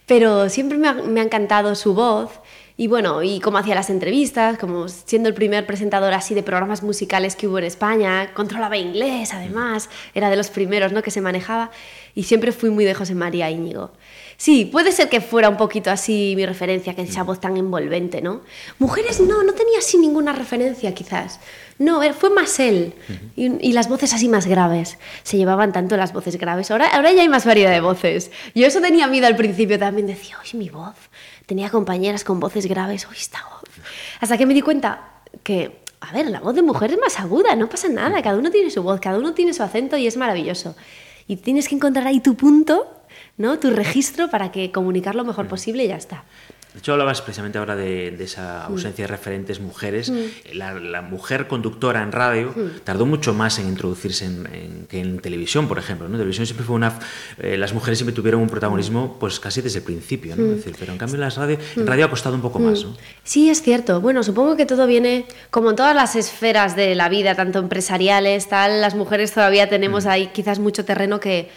Pero siempre me ha, me ha encantado su voz y bueno, y cómo hacía las entrevistas, como siendo el primer presentador así de programas musicales que hubo en España, controlaba inglés además, era de los primeros ¿no? que se manejaba y siempre fui muy de José María Íñigo. Sí, puede ser que fuera un poquito así mi referencia, que esa voz tan envolvente, ¿no? Mujeres no, no tenía así ninguna referencia quizás. No, eh, fue más él. y, y las voces así más graves. Se llevaban tanto las voces graves. Ahora, ahora ya hay más variedad de voces. Yo eso tenía miedo al principio también. Decía, uy, mi voz. Tenía compañeras con voces graves. Uy, esta voz. Hasta que me di cuenta que, a ver, la voz de mujer es más aguda. No pasa nada. Cada uno tiene su voz, cada uno tiene su acento y es maravilloso. Y tienes que encontrar ahí tu punto, ¿no? Tu registro para que comunicar lo mejor posible y ya está. De hecho, hablabas precisamente ahora de, de Mm. esa ausencia de referentes mujeres. La, la mujer conductora en radio Mm. tardó mucho más en introducirse en, en- que en televisión, por ejemplo. ¿no? Televisión siempre fue una... eh, las mujeres siempre tuvieron un protagonismo pues casi desde el principio. Mm. ¿no? Es decir, pero en cambio en, las radio, en radio ha costado un poco más. ¿no? Sí, es cierto. Bueno, supongo que todo viene, como en todas las esferas de la vida, tanto empresariales, tal, las mujeres todavía tenemos ahí quizás mucho terreno que,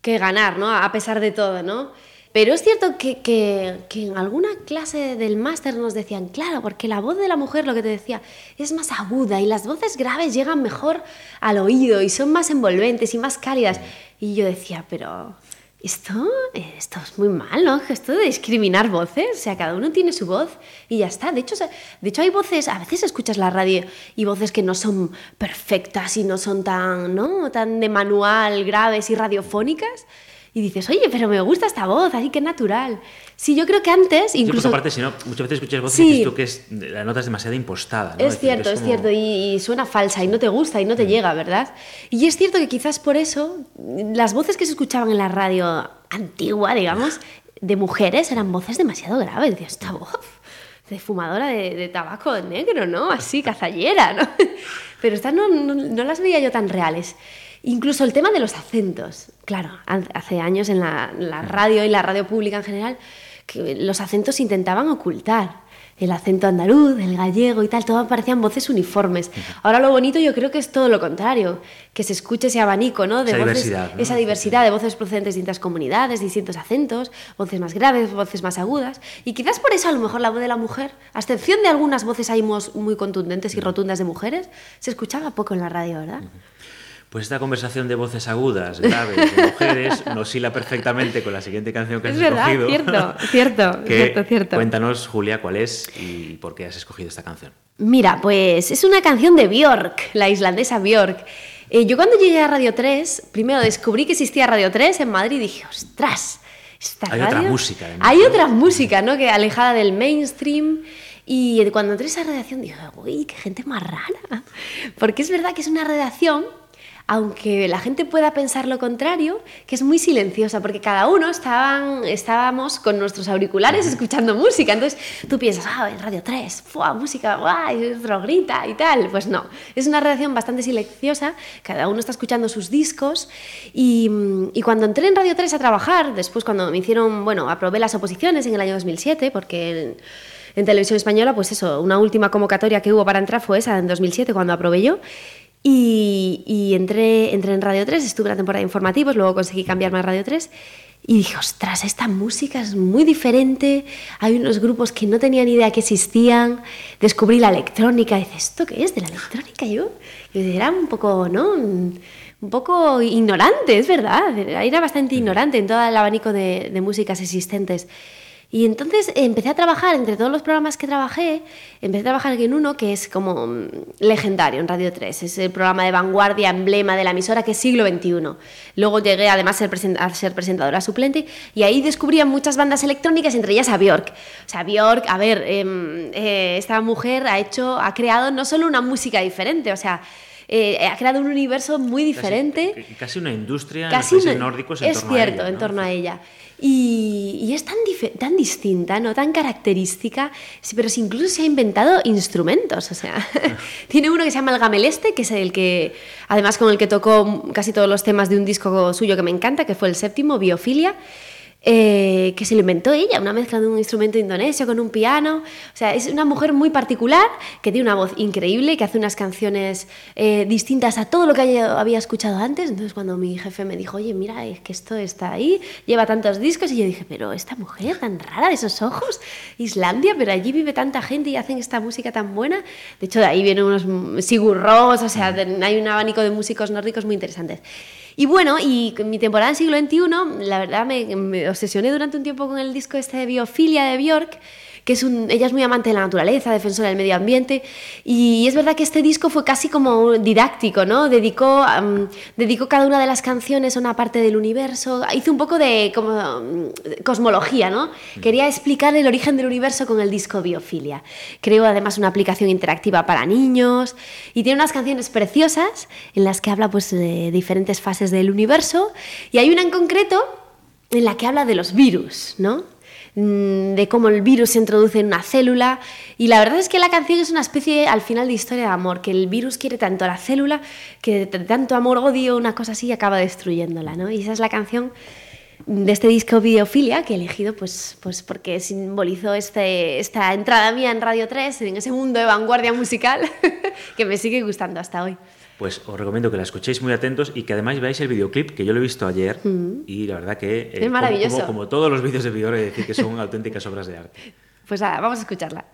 que ganar, ¿no? A pesar de todo, ¿no? Pero es cierto que, que- que en alguna clase del máster nos decían, claro, porque la voz de la mujer, lo que te decía, es más aguda y las voces graves llegan mejor al oído y son más envolventes y más cálidas. Y yo decía, pero esto, esto es muy mal, ¿no? Esto de discriminar voces, o sea, cada uno tiene su voz y ya está. De hecho, de hecho hay voces, a veces escuchas la radio y voces que no son perfectas y no son tan, ¿no? Tan de manual, graves y radiofónicas. Y dices, oye, pero me gusta esta voz, así que natural. Sí, yo creo que antes, Sí, incluso... aparte, si no, muchas veces escuchas voces Sí. y dices tú que es, la nota es demasiado impostada. ¿no? Es cierto, es como- cierto, y, y suena falsa y no te gusta y no te llega, ¿verdad? Y es cierto que quizás por eso las voces que se escuchaban en la radio antigua, digamos, de mujeres eran voces demasiado graves. Decías, esta voz de fumadora de, de tabaco negro, ¿no? Así, cazallera, ¿no? [LAUGHS] Pero estas no, no, no las veía yo tan reales. Incluso el tema de los acentos. Claro, ha- hace años en la, la radio y la radio pública en general, que los acentos intentaban ocultar. El acento andaluz, el gallego y tal, todo parecían voces uniformes. Ahora lo bonito yo creo que es todo lo contrario, que se escuche ese abanico, ¿no? De Esa voces, diversidad, ¿no? Esa diversidad de voces procedentes de distintas comunidades, distintos acentos, voces más graves, voces más agudas. Y quizás por eso a lo mejor la voz de la mujer, a excepción de algunas voces ahí muy contundentes y rotundas de mujeres, se escuchaba poco en la radio, ¿verdad? Pues esta conversación de voces agudas, graves, de mujeres, [LAUGHS] nos hila perfectamente con la siguiente canción que Es has verdad, escogido. cierto, [LAUGHS] cierto, Que- cierto, cierto. Cuéntanos, Julia, cuál es y por qué has escogido esta canción. Mira, pues es una canción de Björk, la islandesa Björk. Eh, yo cuando llegué a Radio 3, primero descubrí que existía Radio 3 en Madrid y dije, ostras, esta Hay otra música, además, Hay ¿no? otra música, ¿no? Que alejada del mainstream. Y cuando entré a esa redacción dije, uy, qué gente más rara. [LAUGHS] Porque es verdad que es una redacción aunque la gente pueda pensar lo contrario, que es muy silenciosa, porque cada uno estaban, estábamos con nuestros auriculares escuchando música. Entonces tú piensas, ah, en Radio 3, ¡fua! música, guay, y grita y tal. Pues no, es una redacción bastante silenciosa, cada uno está escuchando sus discos. Y, y cuando entré en Radio 3 a trabajar, después cuando me hicieron, bueno, aprobé las oposiciones en el año 2007, porque... En, en televisión española, pues eso, una última convocatoria que hubo para entrar fue esa en 2007, cuando aprobé yo. Y, entré, entré en Radio 3, estuve una temporada de informativos, luego conseguí cambiarme a Radio 3 y dije, ostras, esta música es muy diferente, hay unos grupos que no tenía ni idea que existían, descubrí la electrónica, dices, ¿esto qué es de la electrónica yo? Yo era un poco, ¿no? Un poco ignorante, es verdad, era bastante ignorante en todo el abanico de, de músicas existentes. Y entonces empecé a trabajar, entre todos los programas que trabajé, empecé a trabajar en uno que es como mm, legendario en Radio 3. Es el programa de vanguardia, emblema de la emisora, que es siglo XXI. Luego llegué además a ser, presentadora suplente y ahí descubría muchas bandas electrónicas, entre ellas a Björk. O sea, Björk, a ver, em, eh, esta mujer ha hecho, ha creado no solo una música diferente, o sea, eh, ha creado un universo muy diferente Casi, casi una industria casi en los países nórdicos en es torno cierto, a ella. en ¿no? torno a ella. Y, y es tan, tan distinta, ¿no? tan característica, pero si incluso se ha inventado instrumentos. O sea, [LAUGHS] tiene uno que se llama el gameleste, que es el que, además con el que tocó casi todos los temas de un disco suyo que me encanta, que fue el séptimo, Biofilia. Eh, que se lo inventó ella, una mezcla de un instrumento indonesio con un piano. O sea, es una mujer muy particular, que tiene una voz increíble, que hace unas canciones eh, distintas a todo lo que había escuchado antes. Entonces, cuando mi jefe me dijo, oye, mira, es que esto está ahí, lleva tantos discos, y yo dije, pero esta mujer tan rara, de esos ojos, Islandia, pero allí vive tanta gente y hacen esta música tan buena. De hecho, de ahí vienen unos Sigur Rós, o sea, hay un abanico de músicos nórdicos muy interesantes. Y bueno, y mi temporada en siglo XXI, la verdad me, me obsesioné durante un tiempo con el disco este de Biofilia de Björk, que es un, ella es muy amante de la naturaleza, defensora del medio ambiente, y es verdad que este disco fue casi como didáctico, ¿no? Dedicó, am, dedicó cada una de las canciones a una parte del universo, hizo un poco de como mm, cosmología, ¿no? Quería explicar el origen del universo con el disco Biofilia. Creó además una aplicación interactiva para niños y tiene unas canciones preciosas en las que habla pues de diferentes fases del universo y hay una en concreto en la que habla de los virus, ¿no? Mm, de cómo el virus se introduce en una célula y la verdad es que la canción es una especie al final de historia de amor, que el virus quiere tanto a la célula que tanto amor odio una cosa así acaba destruyéndola, ¿no? Y esa es la canción de este disco Videofilia que he elegido pues, pues porque simbolizó este, esta entrada mía en Radio 3 en ese mundo de vanguardia musical [LAUGHS] que me sigue gustando hasta hoy. Pues os recomiendo que la escuchéis muy atentos y que además veáis el videoclip, que yo lo he visto ayer y la verdad que... eh, Es como- maravilloso. Como, como todos los vídeos de de decir que son [LAUGHS] auténticas obras de arte. Pues nada, vamos a escucharla.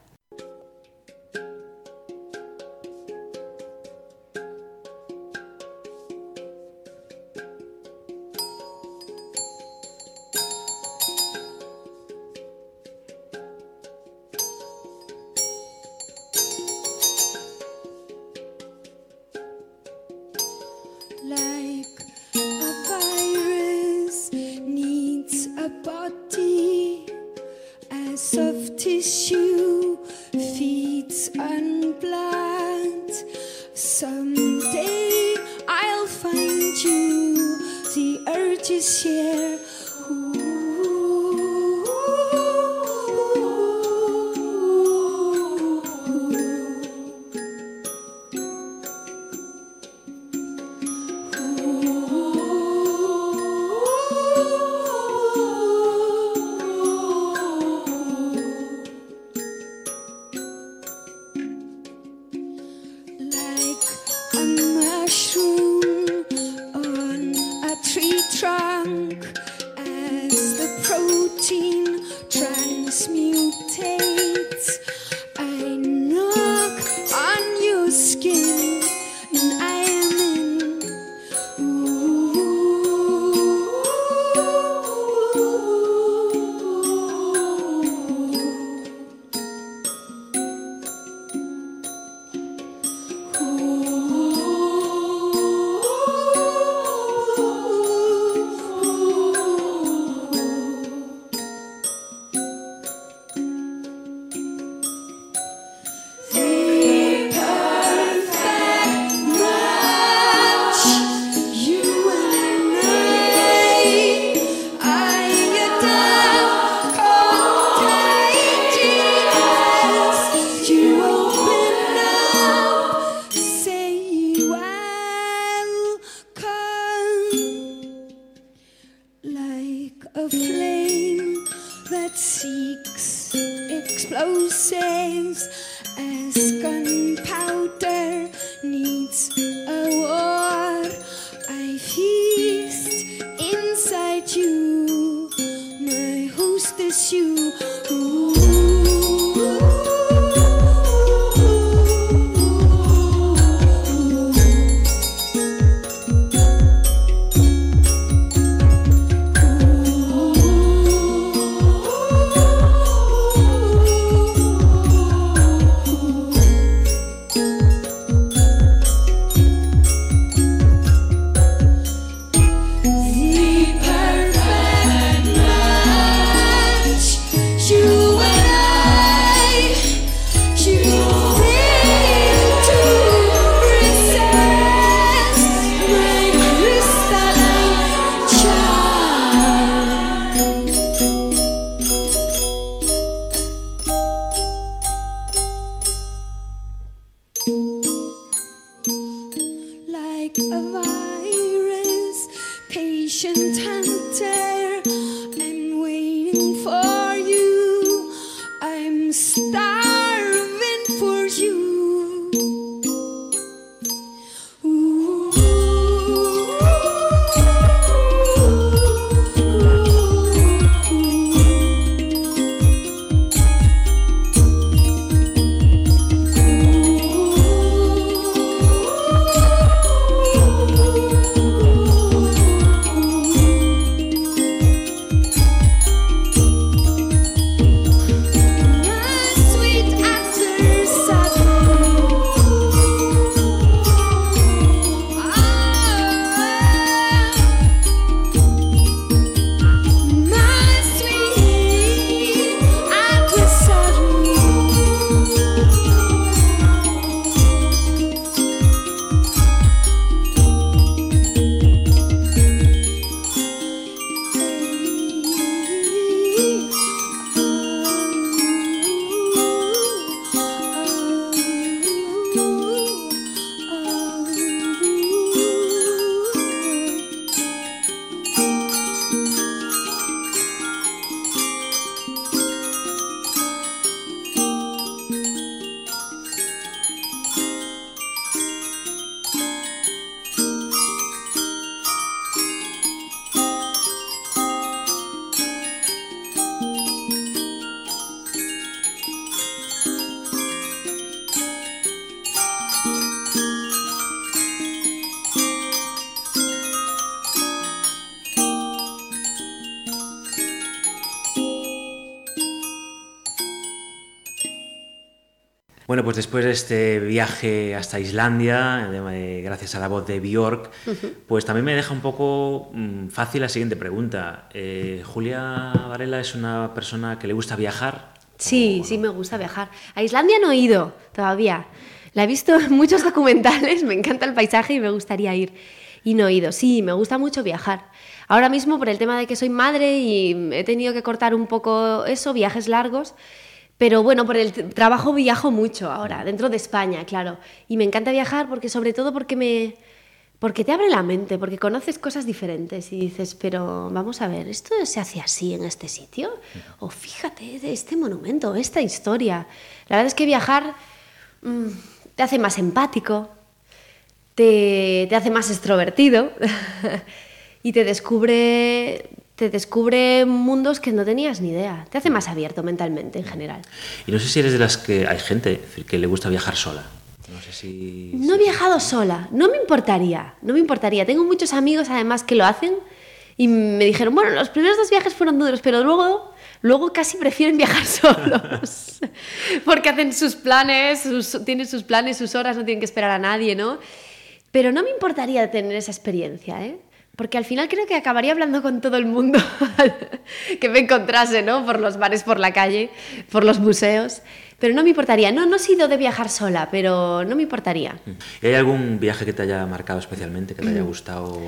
Después de este viaje hasta Islandia, eh, gracias a la voz de Bjork, pues también me deja un poco mm, fácil la siguiente pregunta. Eh, Julia Varela es una persona que le gusta viajar. Sí, sí, me gusta viajar. A Islandia no he ido todavía. La he visto en muchos [LAUGHS] documentales, me encanta el paisaje y me gustaría ir. Y no he ido. Sí, me gusta mucho viajar. Ahora mismo, por el tema de que soy madre y he tenido que cortar un poco eso, viajes largos. Pero bueno, por el trabajo viajo mucho ahora, dentro de España, claro. Y me encanta viajar porque, sobre todo, porque me. Porque te abre la mente, porque conoces cosas diferentes y dices, pero vamos a ver, ¿esto se hace así en este sitio? O fíjate de este monumento, esta historia. La verdad es que viajar mm, te hace más empático, te, te hace más extrovertido [LAUGHS] y te descubre, te descubre mundos que no tenías ni idea. Te hace más abierto mentalmente en general. Y no sé si eres de las que hay gente que le gusta viajar sola. No sé si... No he viajado sola, no me importaría, no me importaría. Tengo muchos amigos además que lo hacen y me dijeron, bueno, los primeros dos viajes fueron duros, pero luego, luego casi prefieren viajar [LAUGHS] solos. [LAUGHS] Porque hacen sus planes, sus- tienen sus planes, sus horas, no tienen que esperar a nadie, ¿no? Pero no me importaría tener esa experiencia, ¿eh? Porque al final creo que acabaría hablando con todo el mundo [LAUGHS] que me encontrase, ¿no? Por los bares, por la calle, por los museos. Pero no me importaría. No, no he sido de viajar sola, pero no me importaría. ¿Y hay algún viaje que te haya marcado especialmente, que te Mm. haya gustado?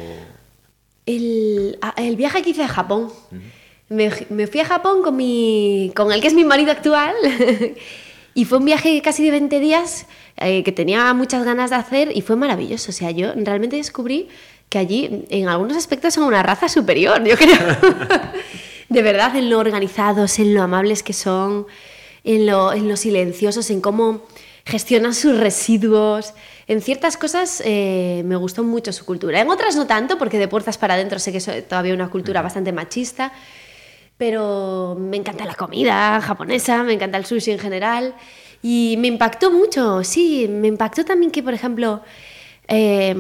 El, a- el viaje que hice a Japón. Me, me fui a Japón con, mi, con el que es mi marido actual [LAUGHS] y fue un viaje casi de 20 días eh, que tenía muchas ganas de hacer y fue maravilloso. O sea, yo realmente descubrí que allí en algunos aspectos son una raza superior, yo creo. [LAUGHS] de verdad en lo organizados, en lo amables que son, en lo, en lo silenciosos, en cómo gestionan sus residuos. En ciertas cosas eh, me gustó mucho su cultura. En otras no tanto, porque de puertas para adentro sé que es todavía una cultura bastante machista. Pero me encanta la comida japonesa, me encanta el sushi en general. Y me impactó mucho, sí, me impactó también que, por ejemplo, eh,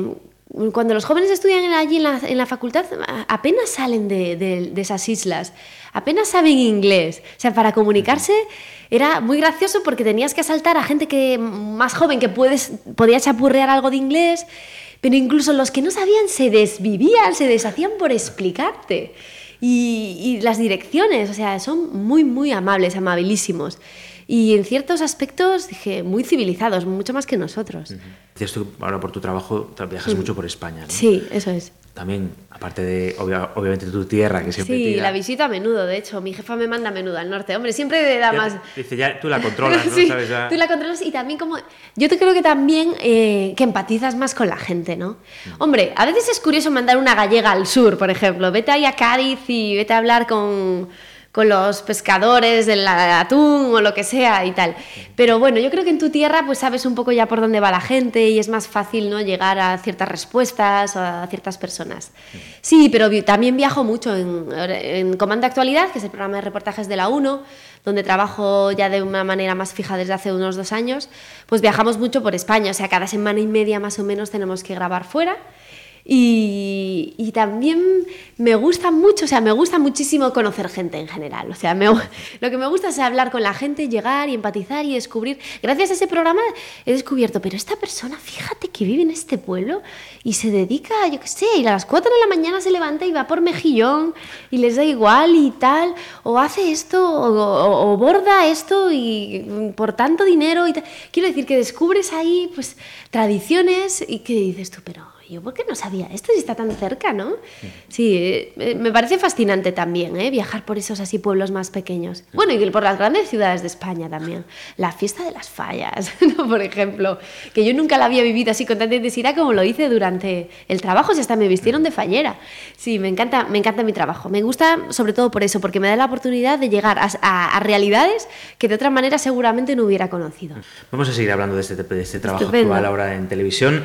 cuando los jóvenes estudian allí en la, en la facultad, apenas salen de, de- de esas islas, apenas saben inglés. O sea, para comunicarse era muy gracioso porque tenías que asaltar a gente que, más joven que puedes, podía chapurrear algo de inglés, pero incluso los que no sabían se desvivían, se deshacían por explicarte. Y, y las direcciones, o sea, son muy, muy amables, amabilísimos. Y en ciertos aspectos, dije, muy civilizados, mucho más que nosotros. Decías tú, ahora por tu trabajo tra- viajas mucho por España, ¿no? Sí, eso es. También, aparte de, obvia- obviamente, tu tierra, que siempre Sí, tira. la visito a menudo, de hecho. Mi jefa me manda a menudo al norte. Hombre, siempre da Ya más... Dice, ya tú la [LAUGHS] controlas, ¿no? Sí, ¿Sabes? Ya- tú la controlas y también como... Yo te creo que también eh, que empatizas más con la gente, ¿no? Hombre, a veces es curioso mandar una gallega al sur, por ejemplo. Vete ahí a Cádiz y vete a hablar con, con los pescadores del atún o lo que sea y tal. Pero bueno, yo creo que en tu tierra pues sabes un poco ya por dónde va la gente y es más fácil, ¿no? Llegar a ciertas respuestas o a ciertas personas. Sí, pero también viajo mucho en, en Comanda Actualidad, que es el programa de reportajes de la 1, donde trabajo ya de una manera más fija desde hace unos dos años, pues viajamos mucho por España, o sea, cada semana y media más o menos tenemos que grabar fuera. Y, y también me gusta mucho, o sea, me gusta muchísimo conocer gente en general. O sea, me- [LAUGHS] lo que me gusta es hablar con la gente, llegar y empatizar y descubrir. Gracias a ese programa he descubierto, pero esta persona, fíjate que vive en este pueblo y se dedica, yo qué sé, y a las 4 de la mañana se levanta y va por mejillón y les da igual y tal, o hace esto, o, o- o borda esto y mm, por tanto dinero y. Quiero decir que descubres ahí, pues, tradiciones y que dices tú, pero yo por qué no sabía esto si está tan cerca, ¿no? Sí, eh, eh, me parece fascinante también, ¿eh? Viajar por esos así pueblos más pequeños. Bueno, y por las grandes ciudades de España también. La fiesta de las fallas, [LAUGHS] ¿no? por ejemplo, que yo nunca la había vivido así con tanta intensidad como lo hice durante el trabajo, si hasta me vistieron de fallera. Sí, me encanta, me encanta mi trabajo. Me gusta sobre todo por eso, porque me da la oportunidad de llegar a, a- a realidades que de otra manera seguramente no hubiera conocido. Vamos a seguir hablando de este, de este trabajo Estupendo. actual ahora en televisión.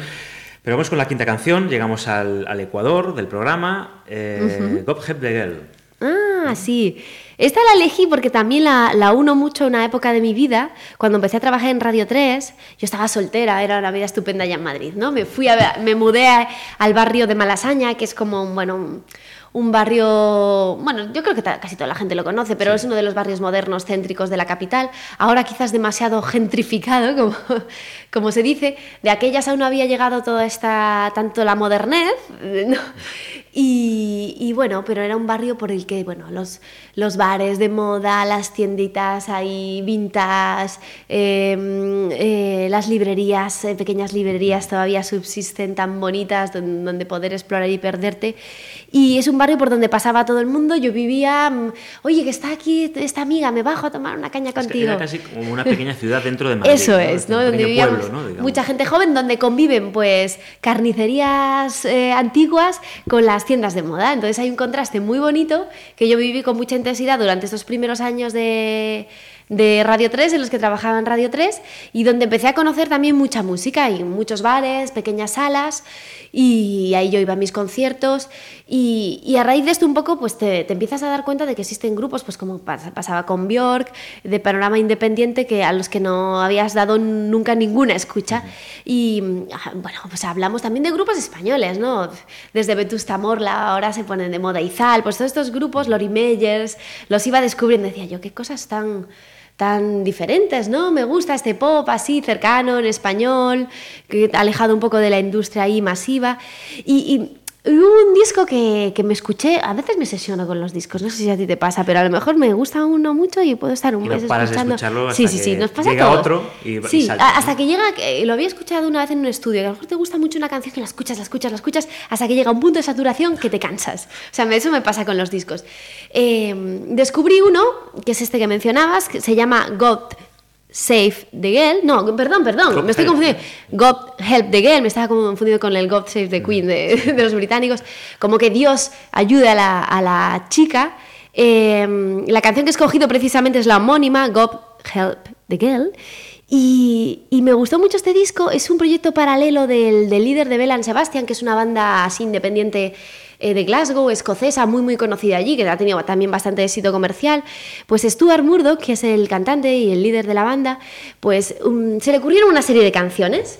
Pero vamos con la quinta canción, llegamos al, al Ecuador del programa, eh, Heb de Gel. Ah, sí. Esta la elegí porque también la, la uno mucho a una época de mi vida. Cuando empecé a trabajar en Radio 3, yo estaba soltera, era una vida estupenda allá en Madrid, ¿no? Me fui a, me mudé a- al barrio de Malasaña, que es como, bueno, un, barrio, bueno, yo creo que casi toda la gente lo conoce, pero es uno de los barrios modernos céntricos de la capital. Ahora quizás demasiado gentrificado, [LAUGHS] como, como se dice. De aquellas aún no había llegado toda esta, tanto la modernez, [LAUGHS] ¿no? Y, y bueno, pero era un barrio por el que, bueno, los, los bares de moda, las tienditas ahí vintage, eh, eh, las librerías, eh, pequeñas librerías todavía subsisten tan bonitas don- donde, poder explorar y perderte. Y es un barrio por donde pasaba todo el mundo. Yo vivía, mm, oye, que está aquí esta amiga, me bajo a tomar una caña Es que contigo. Era casi como una pequeña ciudad dentro de [LAUGHS] Madrid. Eso es, ¿no? Donde vivíamos pueblo, ¿no? Digamos. mucha gente joven, donde conviven pues carnicerías eh, antiguas con las tiendas de moda. Entonces hay un contraste muy bonito que yo viví con mucha intensidad durante estos primeros años de, de Radio 3, en los que trabajaba en Radio 3, y donde empecé a conocer también mucha música y muchos bares, pequeñas salas, y ahí yo iba a mis conciertos, y, y a raíz de esto un poco pues te, te empiezas a dar cuenta de que existen grupos, pues como pas- pasaba con Björk, de panorama independiente, que a los que no habías dado nunca ninguna escucha. Y ah, bueno, pues hablamos también de grupos españoles, ¿no? Desde Vetusta Morla, ahora se ponen de moda Izal, pues todos estos grupos, Lori Meyers, los iba descubriendo, decía yo, qué cosas tan tan diferentes, ¿no? Me gusta este pop así, cercano, en español, alejado un poco de la industria ahí masiva. Y hubo un disco que, que me escuché, a veces me sesiono con los discos, no sé si a ti te pasa, pero a lo mejor me gusta uno mucho y puedo estar un Y no mes paras de escuchando. escucharlo sí, hasta sí, sí, que nos pasa llega todos. otro y- y sí, salta, hasta que llega, que lo había escuchado una vez en un estudio, que a lo mejor te gusta mucho una canción y la escuchas, la escuchas, la escuchas, hasta que llega un punto de saturación que te cansas. O sea, eso me pasa con los discos. Eh, descubrí uno, que es este que mencionabas, que se llama God Save the Girl. No, perdón, perdón, God me estoy confundiendo. God Help the Girl, me estaba confundiendo con el God Save the Queen de, [LAUGHS] de los británicos. Como que Dios ayude a la, a la chica. Eh, la canción que he escogido precisamente es la homónima, God Help the Girl. Y, y me gustó mucho este disco, es un proyecto paralelo del, del líder de Belan Sebastian, que es una banda así independiente eh, de Glasgow, escocesa, muy muy conocida allí, que ha tenido también bastante éxito comercial. Pues Stuart Murdoch, que es el cantante y el líder de la banda, pues um, se le ocurrieron una serie de canciones.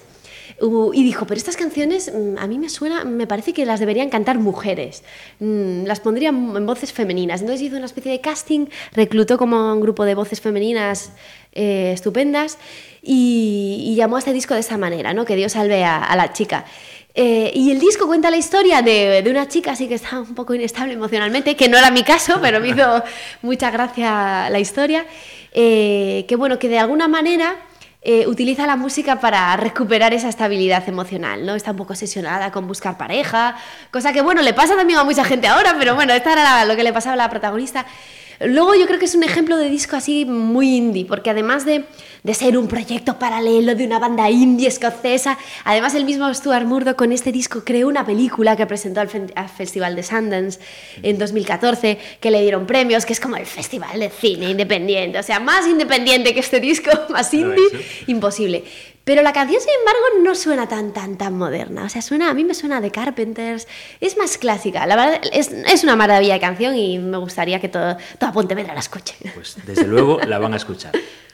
Uh, y dijo, pero estas canciones mm, a mí me suena, me parece que las deberían cantar mujeres, Mm, las pondrían en voces femeninas. Entonces hizo una especie de casting, reclutó como un grupo de voces femeninas eh, estupendas y, llamó a este disco de esta manera, ¿no? que Dios salve a la chica. Eh, y el disco cuenta la historia de, de una chica así que está un poco inestable emocionalmente, que no era mi caso, [LAUGHS] pero me hizo mucha gracia la historia, eh, que bueno, que de alguna manera eh, utiliza la música para recuperar esa estabilidad emocional, ¿no? Está un poco obsesionada con buscar pareja, cosa que, bueno, le pasa también a mucha gente ahora, pero bueno, esta era la- lo que le pasaba a la protagonista. Luego yo creo que es un ejemplo de disco así muy indie, porque además de, de ser un proyecto paralelo de una banda indie escocesa, además el mismo Stuart Murdoch con este disco creó una película que presentó al, Festival de Sundance en 2014, que le dieron premios, que es como el festival de cine independiente, o sea, más independiente que este disco, [LAUGHS] más indie, ¿eh? imposible. Pero la canción, sin embargo, no suena tan, tan, tan moderna. O sea, suena, a mí me suena de Carpenters. Es más clásica. La verdad, es, es una maravilla de canción y me gustaría que todo, toda Pontevedra la escuche. Pues desde luego la van a escuchar. [LAUGHS]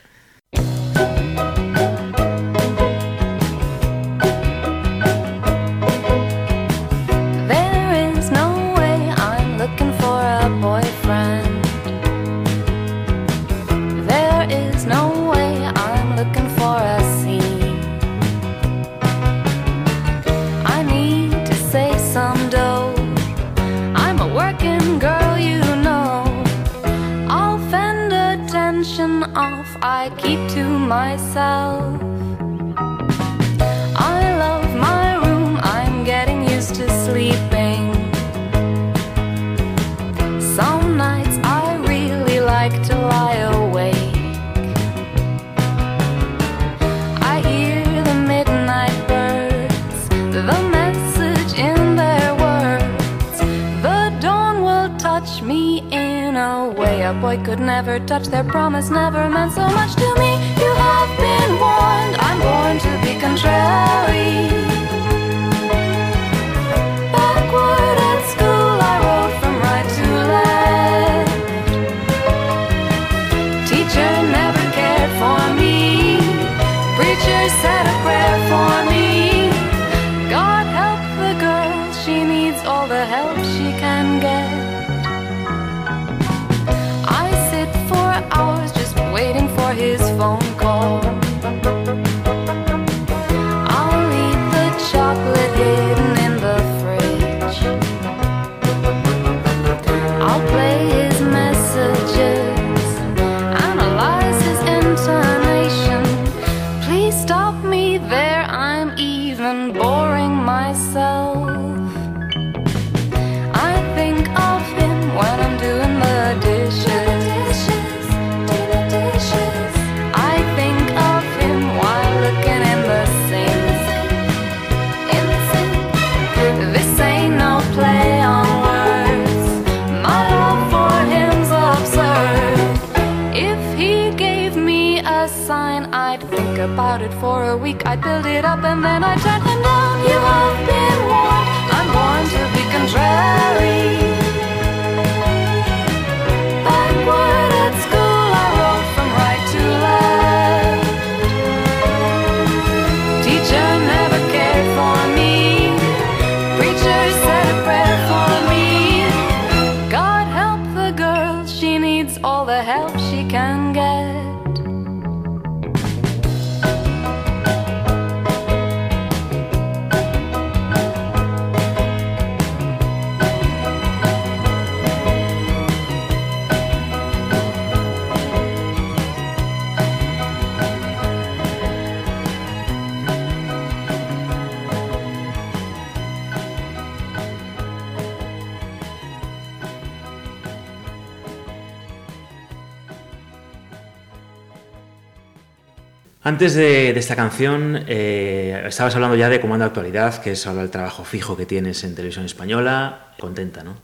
Antes de, de esta canción, eh, estabas hablando ya de Comando Actualidad, que es ahora el trabajo fijo que tienes en televisión española. Contenta, ¿no?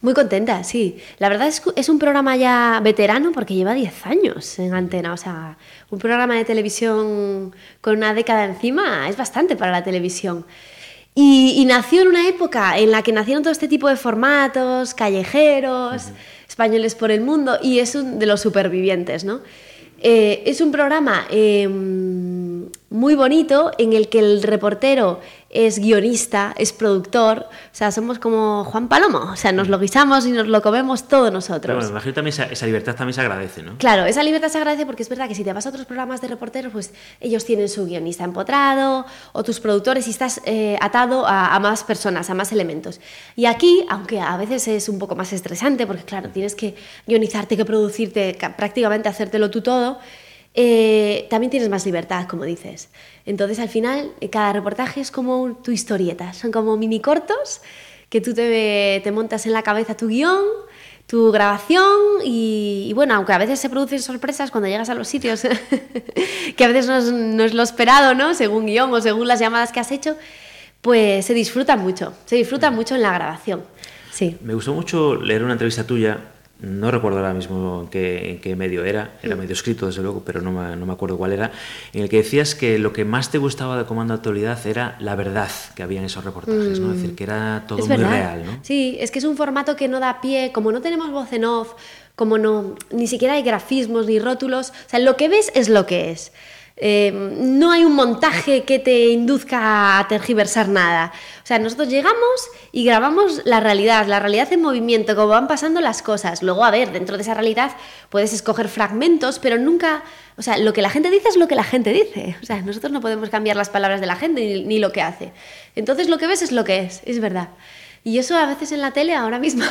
Muy contenta, sí. La verdad es que es un programa ya veterano porque lleva 10 años en antena. O sea, un programa de televisión con una década encima es bastante para la televisión. Y, y nació en una época en la que nacieron todo este tipo de formatos, callejeros, españoles por el mundo, y es un de los supervivientes, ¿no? Eh, es un programa eh, muy bonito en el que el reportero es guionista, es productor, o sea, somos como Juan Palomo, o sea, nos lo guisamos y nos lo comemos todos Pero nosotros. bueno, me imagino también esa, esa libertad también se agradece, ¿no? Claro, esa libertad se agradece porque es verdad que si te vas a otros programas de reporteros, pues ellos tienen su guionista empotrado o tus productores y estás eh, atado a, a más personas, a más elementos. Y aquí, aunque a veces es un poco más estresante, porque claro, tienes que guionizarte, que producirte, ca- prácticamente hacértelo tú todo, eh, también tienes más libertad, como dices. Entonces, al final, eh, cada reportaje es como tu historieta, son como mini cortos que tú te, te montas en la cabeza tu guion, tu grabación y, y bueno, aunque a veces se producen sorpresas cuando llegas a los sitios, [LAUGHS] que a veces no es, no es lo esperado, ¿no? Según guion o según las llamadas que has hecho, pues se disfruta mucho, se disfruta mucho en la grabación. Sí. Me gustó mucho leer una entrevista tuya, no recuerdo ahora mismo en qué, en qué medio era, era medio escrito desde luego, pero no me, no me acuerdo cuál era, en el que decías que lo que más te gustaba de Comando Actualidad era la verdad que había en esos reportajes, ¿no? Es decir, que era todo es muy verdad. real, ¿no? Sí, es que es un formato que no da pie, como no tenemos voz en off, como no, ni siquiera hay grafismos ni rótulos, o sea, lo que ves es lo que es. Eh, no hay un montaje que te induzca a tergiversar nada. O sea, nosotros llegamos y grabamos la realidad, la realidad en movimiento, cómo van pasando las cosas. Luego, a ver, dentro de esa realidad puedes escoger fragmentos, pero nunca, o sea, lo que la gente dice es lo que la gente dice. O sea, nosotros no podemos cambiar las palabras de la gente ni, lo que hace. Entonces, lo que ves es lo que es, es verdad. Y eso a veces en la tele ahora mismo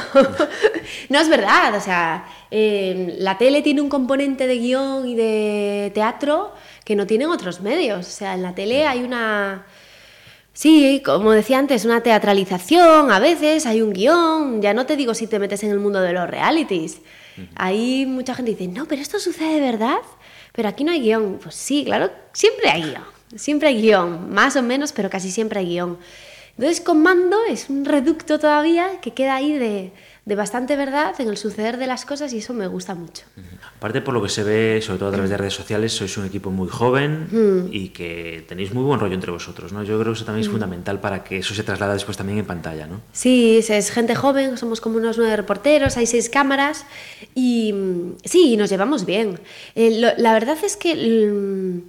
[LAUGHS] no es verdad. O sea, eh, la tele tiene un componente de guion y de teatro que no tienen otros medios. O sea, en la tele hay una... Sí, como decía antes, una teatralización, a veces hay un guion, ya no te digo si te metes en el mundo de los realities. Ahí mucha gente dice, no, pero esto sucede de verdad, pero aquí no hay guion. Pues sí, claro, siempre hay guion, siempre hay guion, más o menos, pero casi siempre hay guion. Entonces, con mando es un reducto todavía que queda ahí de, de bastante verdad en el suceder de las cosas y eso me gusta mucho. Aparte, por lo que se ve, sobre todo a través de redes sociales, sois un equipo muy joven Mm. y que tenéis muy buen rollo entre vosotros, ¿no? Yo creo que eso también es fundamental para que eso se traslada después también en pantalla, ¿no? Sí, es, gente joven, somos como unos nueve reporteros, hay seis cámaras y mm, sí, nos llevamos bien. Eh, lo- la verdad es que mm,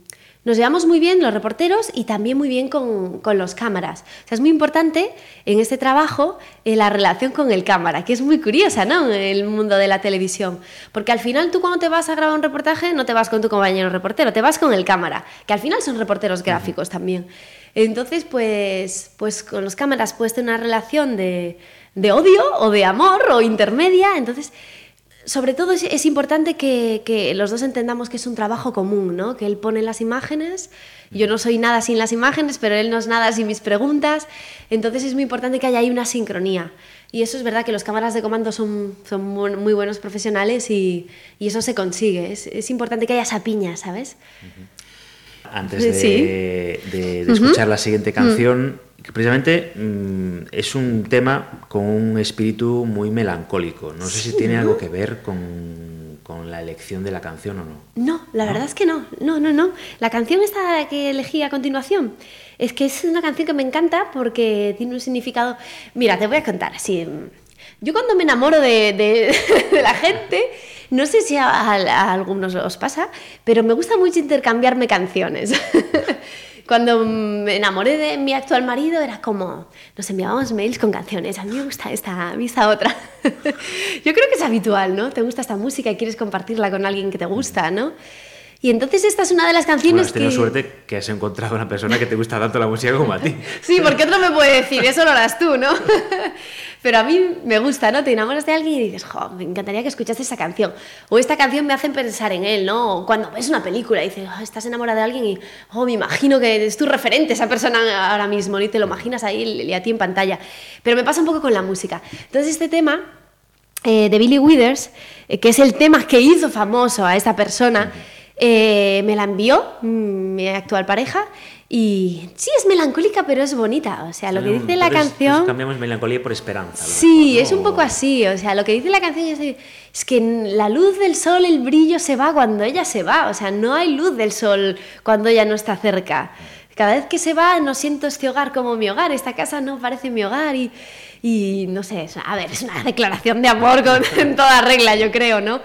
nos llevamos muy bien los reporteros y también muy bien con, con los cámaras. O sea, es muy importante en este trabajo eh, la relación con el cámara, que es muy curiosa, ¿no? En el mundo de la televisión. Porque al final tú cuando te vas a grabar un reportaje no te vas con tu compañero reportero, te vas con el cámara, que al final son reporteros gráficos también. Entonces, pues, pues con los cámaras puedes tener una relación de, de odio o de amor o intermedia. Entonces, sobre todo es, es importante que, que los dos entendamos que es un trabajo común, ¿no? Que él pone las imágenes, yo no soy nada sin las imágenes, pero él no es nada sin mis preguntas. Entonces es muy importante que haya ahí una sincronía. Y eso es verdad que los cámaras de comando son, son muy, buenos profesionales y, y eso se consigue. Es, es importante que haya esa piña, ¿sabes? Antes de, Sí. de- de escuchar la siguiente canción, que precisamente mm, es un tema con un espíritu muy melancólico. No sé si tiene algo que ver con, con la elección de la canción o no. No, la verdad es que no. No, no, no. La canción esta que elegí a continuación es que es una canción que me encanta porque tiene un significado. Mira, te voy a contar así. Yo cuando me enamoro de, de- [LAUGHS] de la gente, no sé si a, a algunos os pasa, pero me gusta mucho intercambiarme canciones. [LAUGHS] Cuando me enamoré de mi actual marido era como, nos enviábamos mails con canciones, a mí me gusta esta, a mí esta otra. [LAUGHS] Yo creo que es habitual, ¿no? Te gusta esta música y quieres compartirla con alguien que te gusta, ¿no? Y entonces esta es una de las Bueno, canciones has tenido que... suerte que has encontrado una persona que te gusta tanto la música como a ti. [LAUGHS] Sí, porque otro me puede decir, eso lo harás tú, ¿no? [LAUGHS] Pero a mí me gusta, ¿no? Te enamoras de alguien y dices, jo, me encantaría que escuchases esa canción. O esta canción me hace pensar en él, ¿no? O cuando ves una película y dices, "Oh, estás enamorada de alguien y, oh, me imagino que es tu referente esa persona ahora mismo. Y te lo imaginas ahí y a ti en pantalla. Pero me pasa un poco con la música. Entonces este tema eh, de Billy Withers, eh, que es el tema que hizo famoso a esta persona, Eh, me la envió mm, mi actual pareja y sí, es melancólica, pero es bonita. O sea, lo que dice la Entonces, canción... pues cambiamos melancolía por esperanza. Sí, mejor, es un poco así, o sea, lo que dice la canción es, que la luz del sol, el brillo se va cuando ella se va, o sea, no hay luz del sol cuando ella no está cerca. Cada vez que se va no siento este hogar como mi hogar, esta casa no parece mi hogar y, y no sé, es- a ver, es una declaración de amor con, [LAUGHS] en toda regla, yo creo, ¿no?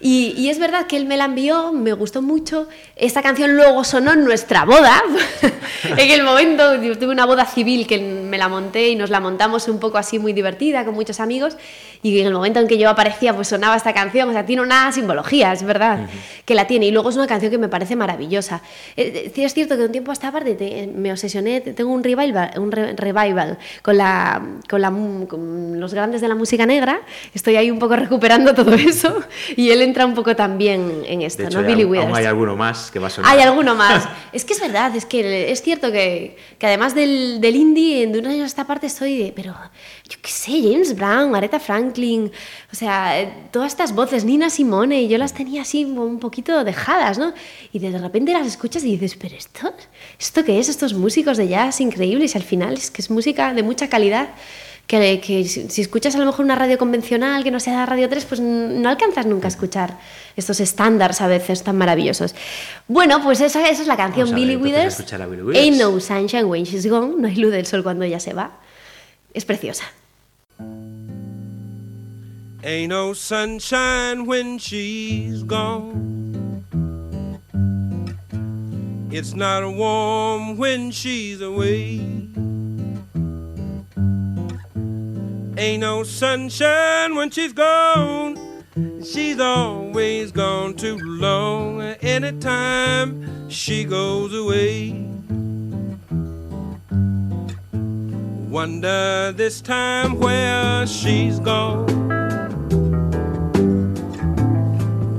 Y, y es verdad que él me la envió, me gustó mucho. Esta canción luego sonó en nuestra boda. [LAUGHS] en el momento, yo tuve una boda civil que me la monté y nos la montamos un poco así muy divertida con muchos amigos. Y en el momento en que yo aparecía, pues sonaba esta canción. O sea, tiene una simbología, es verdad, que la tiene. Y luego es una canción que me parece maravillosa. Eh, eh, Es cierto que un tiempo a esta parte te- me obsesioné, tengo un revival, un re- revival con, la, con, la, con los grandes de la música negra. Estoy ahí un poco recuperando todo [LAUGHS] eso. Y él entra un poco también en esto, De hecho, ¿no? Billy aún- aún Withers. hay alguno más que va a sonar. Hay alguno más. Es que es verdad, es que es cierto que, que además del, del indie, de un año a esta parte estoy de, pero yo qué sé, James Brown, Aretha Franklin, o sea, todas estas voces, Nina Simone, yo las tenía así un poquito dejadas, ¿no? Y de repente las escuchas y dices, pero esto, ¿esto qué es? Estos músicos de jazz increíbles y al final es que es música de mucha calidad. Que, que si, si escuchas a lo mejor una radio convencional que no sea Radio 3, pues no alcanzas nunca a escuchar estos estándares a veces tan maravillosos. Bueno, pues esa, esa es la canción Billy Withers. Ain't no sunshine when she's gone. No hay luz del sol cuando ella se va. Es preciosa. Ain't no sunshine when she's gone. It's not warm when she's away. Ain't no sunshine when she's gone. She's always gone too long. Anytime she goes away. Wonder this time where she's gone.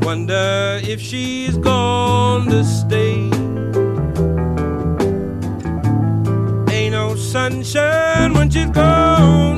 Wonder if she's gone to stay. Ain't no sunshine when she's gone,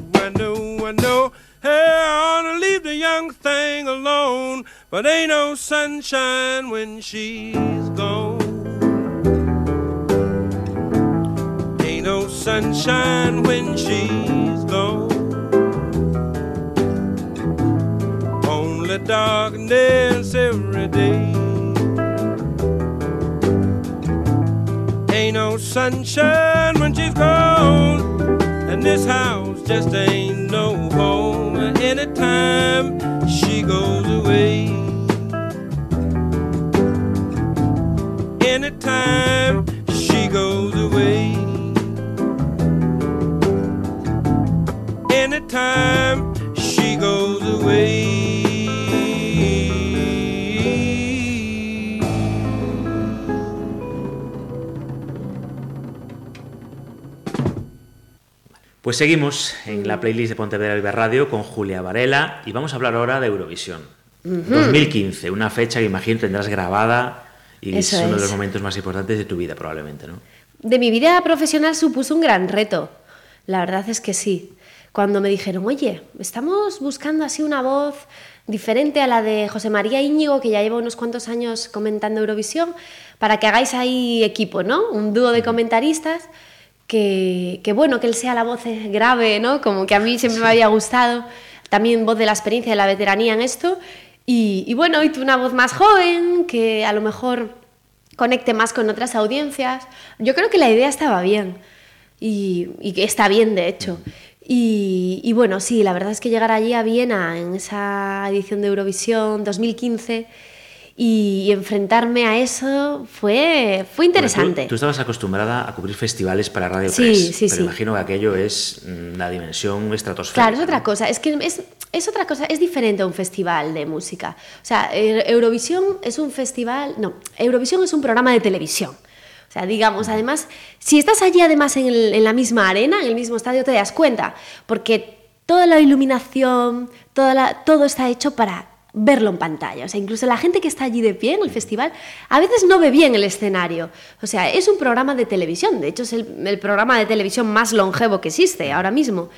the young thing alone, but ain't no sunshine when she's gone. Ain't no sunshine when she's gone. Only darkness every day. Ain't no sunshine when she's gone, and this house just ain't no home anytime she goes away. Anytime she goes away. Anytime she goes away. Pues seguimos en la playlist de Pontevedra Viva Radio con Julia Varela y vamos a hablar ahora de Eurovisión. 2015, una fecha que imagino tendrás grabada y Eso es uno de es. los momentos más importantes de tu vida probablemente, ¿no? De mi vida profesional supuso un gran reto. La verdad es que sí. Cuando me dijeron, oye, estamos buscando así una voz diferente a la de José María Íñigo, que ya lleva unos cuantos años comentando Eurovisión, para que hagáis ahí equipo, ¿no? Un dúo de comentaristas, que, que bueno, que él sea la voz grave, ¿no? Como que a mí siempre me había gustado. También voz de la experiencia, de la veteranía en esto. Y, y bueno, y tú una voz más joven, que a lo mejor conecte más con otras audiencias. Yo creo que la idea estaba bien y, y que está bien, de hecho. Y, y bueno, sí, la verdad es que llegar allí a Viena en esa edición de Eurovisión 2015 y, enfrentarme a eso fue, fue interesante. Bueno, tú, tú estabas acostumbrada a cubrir festivales para Radio Sí, 3, sí, pero sí. imagino que aquello es mm, la dimensión estratosférica. Claro, es otra ¿no? cosa. Es que es, es otra cosa, es diferente a un festival de música. O sea, eh, Eurovisión es un festival. No, Eurovisión es un programa de televisión. O O sea, digamos, además, si estás allí además en, el- en la misma arena, en el mismo estadio, te das cuenta, porque toda la iluminación, toda la- todo está hecho para verlo en pantalla. O sea, incluso la gente que está allí de pie en el festival a veces no ve bien el escenario. O sea, es un programa de televisión, de hecho es el, el programa de televisión más longevo que existe ahora mismo.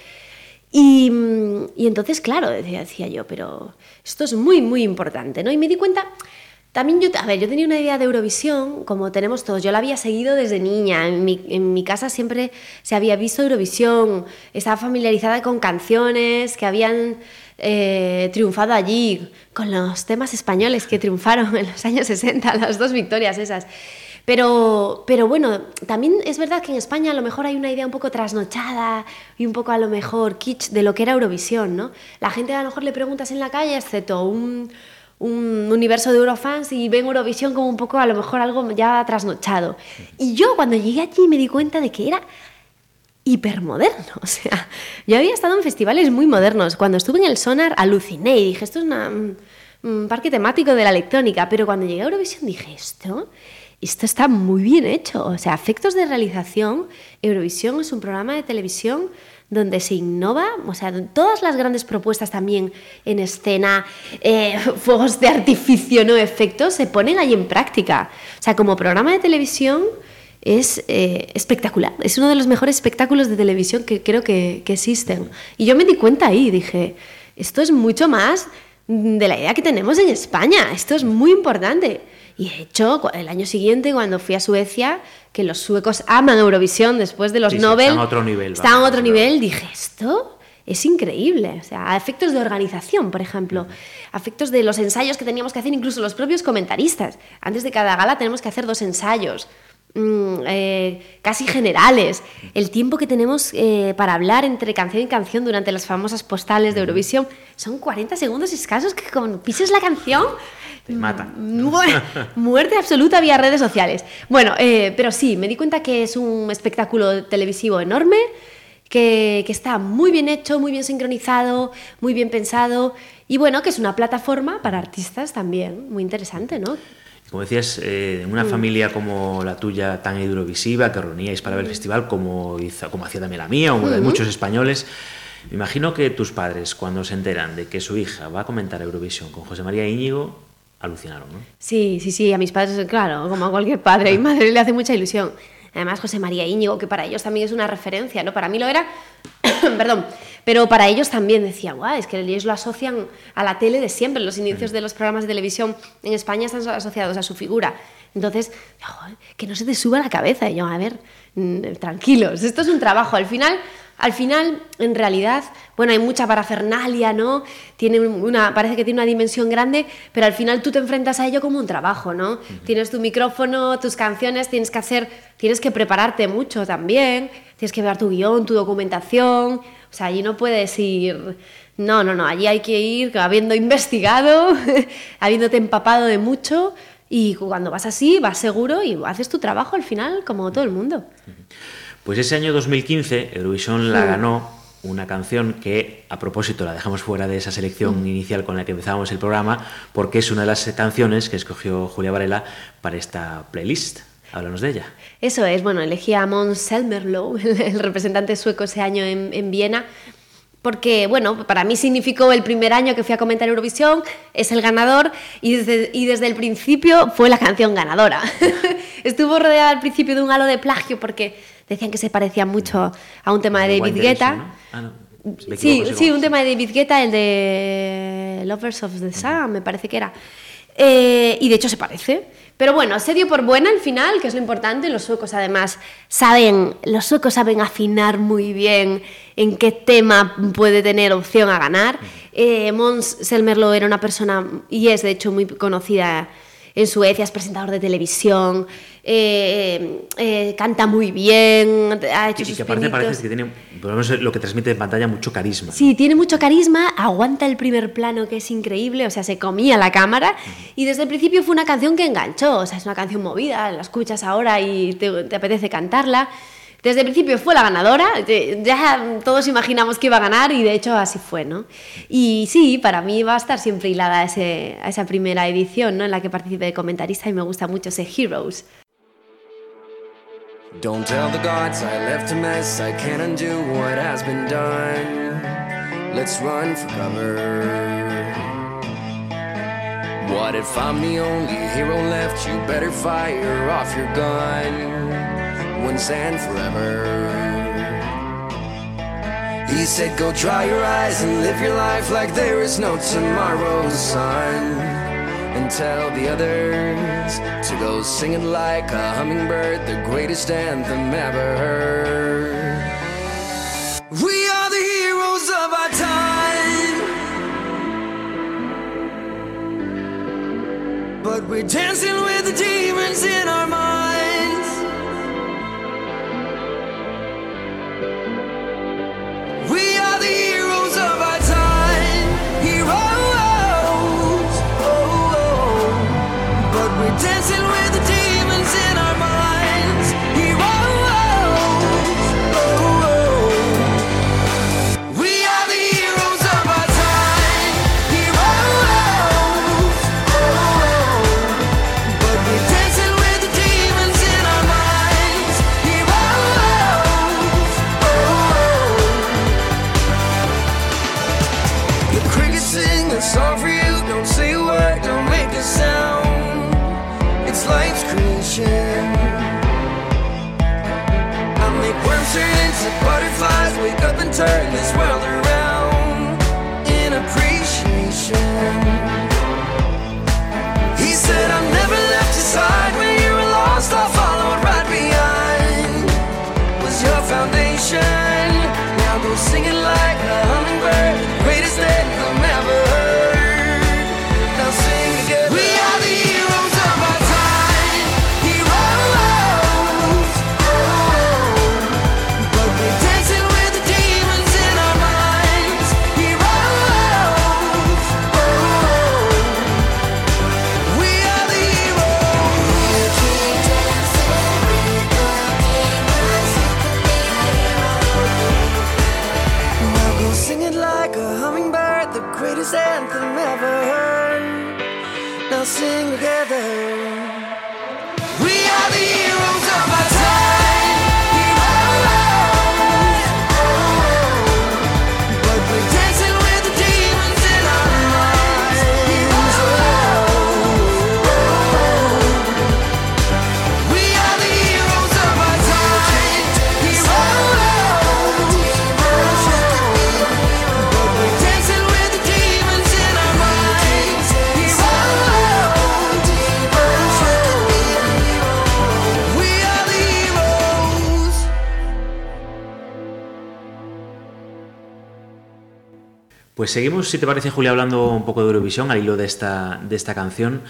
Y, mm, y entonces, claro, decía, decía yo, pero esto es muy, muy importante, ¿no? Y me di cuenta, también yo, a ver, yo tenía una idea de Eurovisión, como tenemos todos, yo la había seguido desde niña, en mi, en mi casa siempre se había visto Eurovisión, estaba familiarizada con canciones que habían eh, triunfado allí, con los temas españoles que triunfaron en los años 60, las dos victorias esas. Pero, pero bueno, también es verdad que en España a lo mejor hay una idea un poco trasnochada y un poco a lo mejor kitsch de lo que era Eurovisión, ¿no? La gente a lo mejor le preguntas en la calle, excepto un, un universo de Eurofans y ven Eurovisión como un poco a lo mejor algo ya trasnochado. Y yo cuando llegué allí me di cuenta de que era hipermoderno. [LAUGHS] O sea, yo había estado en festivales muy modernos. Cuando estuve en el Sonar aluciné y dije, esto es un, un parque temático de la electrónica. Pero cuando llegué a Eurovisión dije, esto, esto está muy bien hecho. O sea, efectos de realización. Eurovisión es un programa de televisión donde se innova, o sea, todas las grandes propuestas también en escena, eh, [LAUGHS] fuegos de artificio, no efectos, se ponen ahí en práctica. O sea, como programa de televisión es eh, espectacular. Es uno de los mejores espectáculos de televisión que creo que, que existen. Y yo me di cuenta ahí, dije, esto es mucho más de la idea que tenemos en España, esto es muy importante. Y de hecho, el año siguiente, cuando fui a Suecia, que los suecos aman Eurovisión después de los Sí, sí, Nobel, están a otro nivel, están a otro nivel, dije, esto es increíble. O sea, a efectos de organización, por ejemplo, a efectos de los ensayos que teníamos que hacer, incluso los propios comentaristas. Antes de cada gala tenemos que hacer dos ensayos. Mm, eh, casi generales, el tiempo que tenemos eh, para hablar entre canción y canción durante las famosas postales de Eurovisión son 40 segundos escasos que como pises la canción Te matan. Mu- [LAUGHS] Muerte absoluta vía redes sociales. Bueno, eh, pero sí, me di cuenta que es un espectáculo televisivo enorme, que, que está muy bien hecho, muy bien sincronizado, muy bien pensado y bueno, que es una plataforma para artistas también, muy interesante, ¿no? Como decías, eh, en Mm. una familia como la tuya, tan eurovisiva, que reuníais para Mm. ver el festival, como, hizo, como hacía también la mía, o como de muchos españoles, me imagino que tus padres, cuando se enteran de que su hija va a comentar Eurovisión con José María Íñigo, alucinaron, ¿no? Sí, sí, sí, a mis padres, claro, como a cualquier padre y madre le hace mucha ilusión. Además, José María Íñigo, que para ellos también es una referencia, ¿no? Para mí lo era, [COUGHS] perdón, pero para ellos también decía, guau, es que ellos lo asocian a la tele de siempre, los inicios de los programas de televisión en España están asociados a su figura. Entonces, "Joder, que no se te suba la cabeza. Y yo, a ver, mm, tranquilos, esto es un trabajo. Al final, al final, en realidad, bueno, hay mucha parafernalia, ¿no? Tiene una, parece que tiene una dimensión grande, pero al final tú te enfrentas a ello como un trabajo, ¿no? Tienes tu micrófono, tus canciones, tienes que hacer, tienes que prepararte mucho también, tienes que ver tu guion, tu documentación, o sea, allí no puedes ir... No, no, no, allí hay que ir habiendo investigado, [LAUGHS] habiéndote empapado de mucho y cuando vas así, vas seguro y haces tu trabajo al final como todo el mundo. Pues ese año 2015, Eurovisión la ganó una canción que, a propósito, la dejamos fuera de esa selección inicial con la que empezábamos el programa, porque es una de las canciones que escogió Julia Varela para esta playlist. Háblanos de ella. Eso es, bueno, elegí a Måns Zelmerlöw, el, [LAUGHS] el representante sueco ese año en, en Viena, porque, bueno, para mí significó el primer año que fui a comentar Eurovisión, es el ganador y desde, y desde el principio fue la canción ganadora. [LAUGHS] Estuvo rodeada al principio de un halo de plagio porque decían que se parecía mucho a un tema de David Guetta. ¿no? Ah, no. Sí, sí, un tema de David Guetta, el de Lovers of the Sun, me parece que era. Eh, y de hecho se parece. Pero bueno, se dio por buena al final, que es lo importante. Los suecos además saben, los suecos saben afinar muy bien en qué tema puede tener opción a ganar. Eh, Måns Zelmerlöw era una persona, y es de hecho muy conocida en Suecia, es presentador de televisión, eh, eh, canta muy bien, ha hecho Y sus que aparte pinitos. parece que tiene, por lo menos lo que transmite en pantalla, mucho carisma. Sí, tiene mucho carisma, aguanta el primer plano que es increíble, o sea, se comía la cámara y desde el principio fue una canción que enganchó, o sea, es una canción movida, la escuchas ahora y te, te apetece cantarla. Desde el principio fue la ganadora, ya todos imaginamos que iba a ganar y de hecho así fue, ¿no? Y sí, para mí va a estar siempre hilada a, ese- a esa primera edición, ¿no? En la que participé de comentarista y me gusta mucho ese Heroes. Don't tell the gods I left a mess. I can't undo what has been done. Let's run for cover. What if I'm the only hero left? You better fire off your gun once and forever. He said, Go dry your eyes and live your life like there is no tomorrow, son. And tell the others to go singing like a hummingbird, the greatest anthem ever heard. We are the heroes of our time. But we're dancing with the demons in our minds. We are the turn this world Pues seguimos, si te parece, Julia, hablando un poco de Eurovisión al hilo de esta, de esta canción.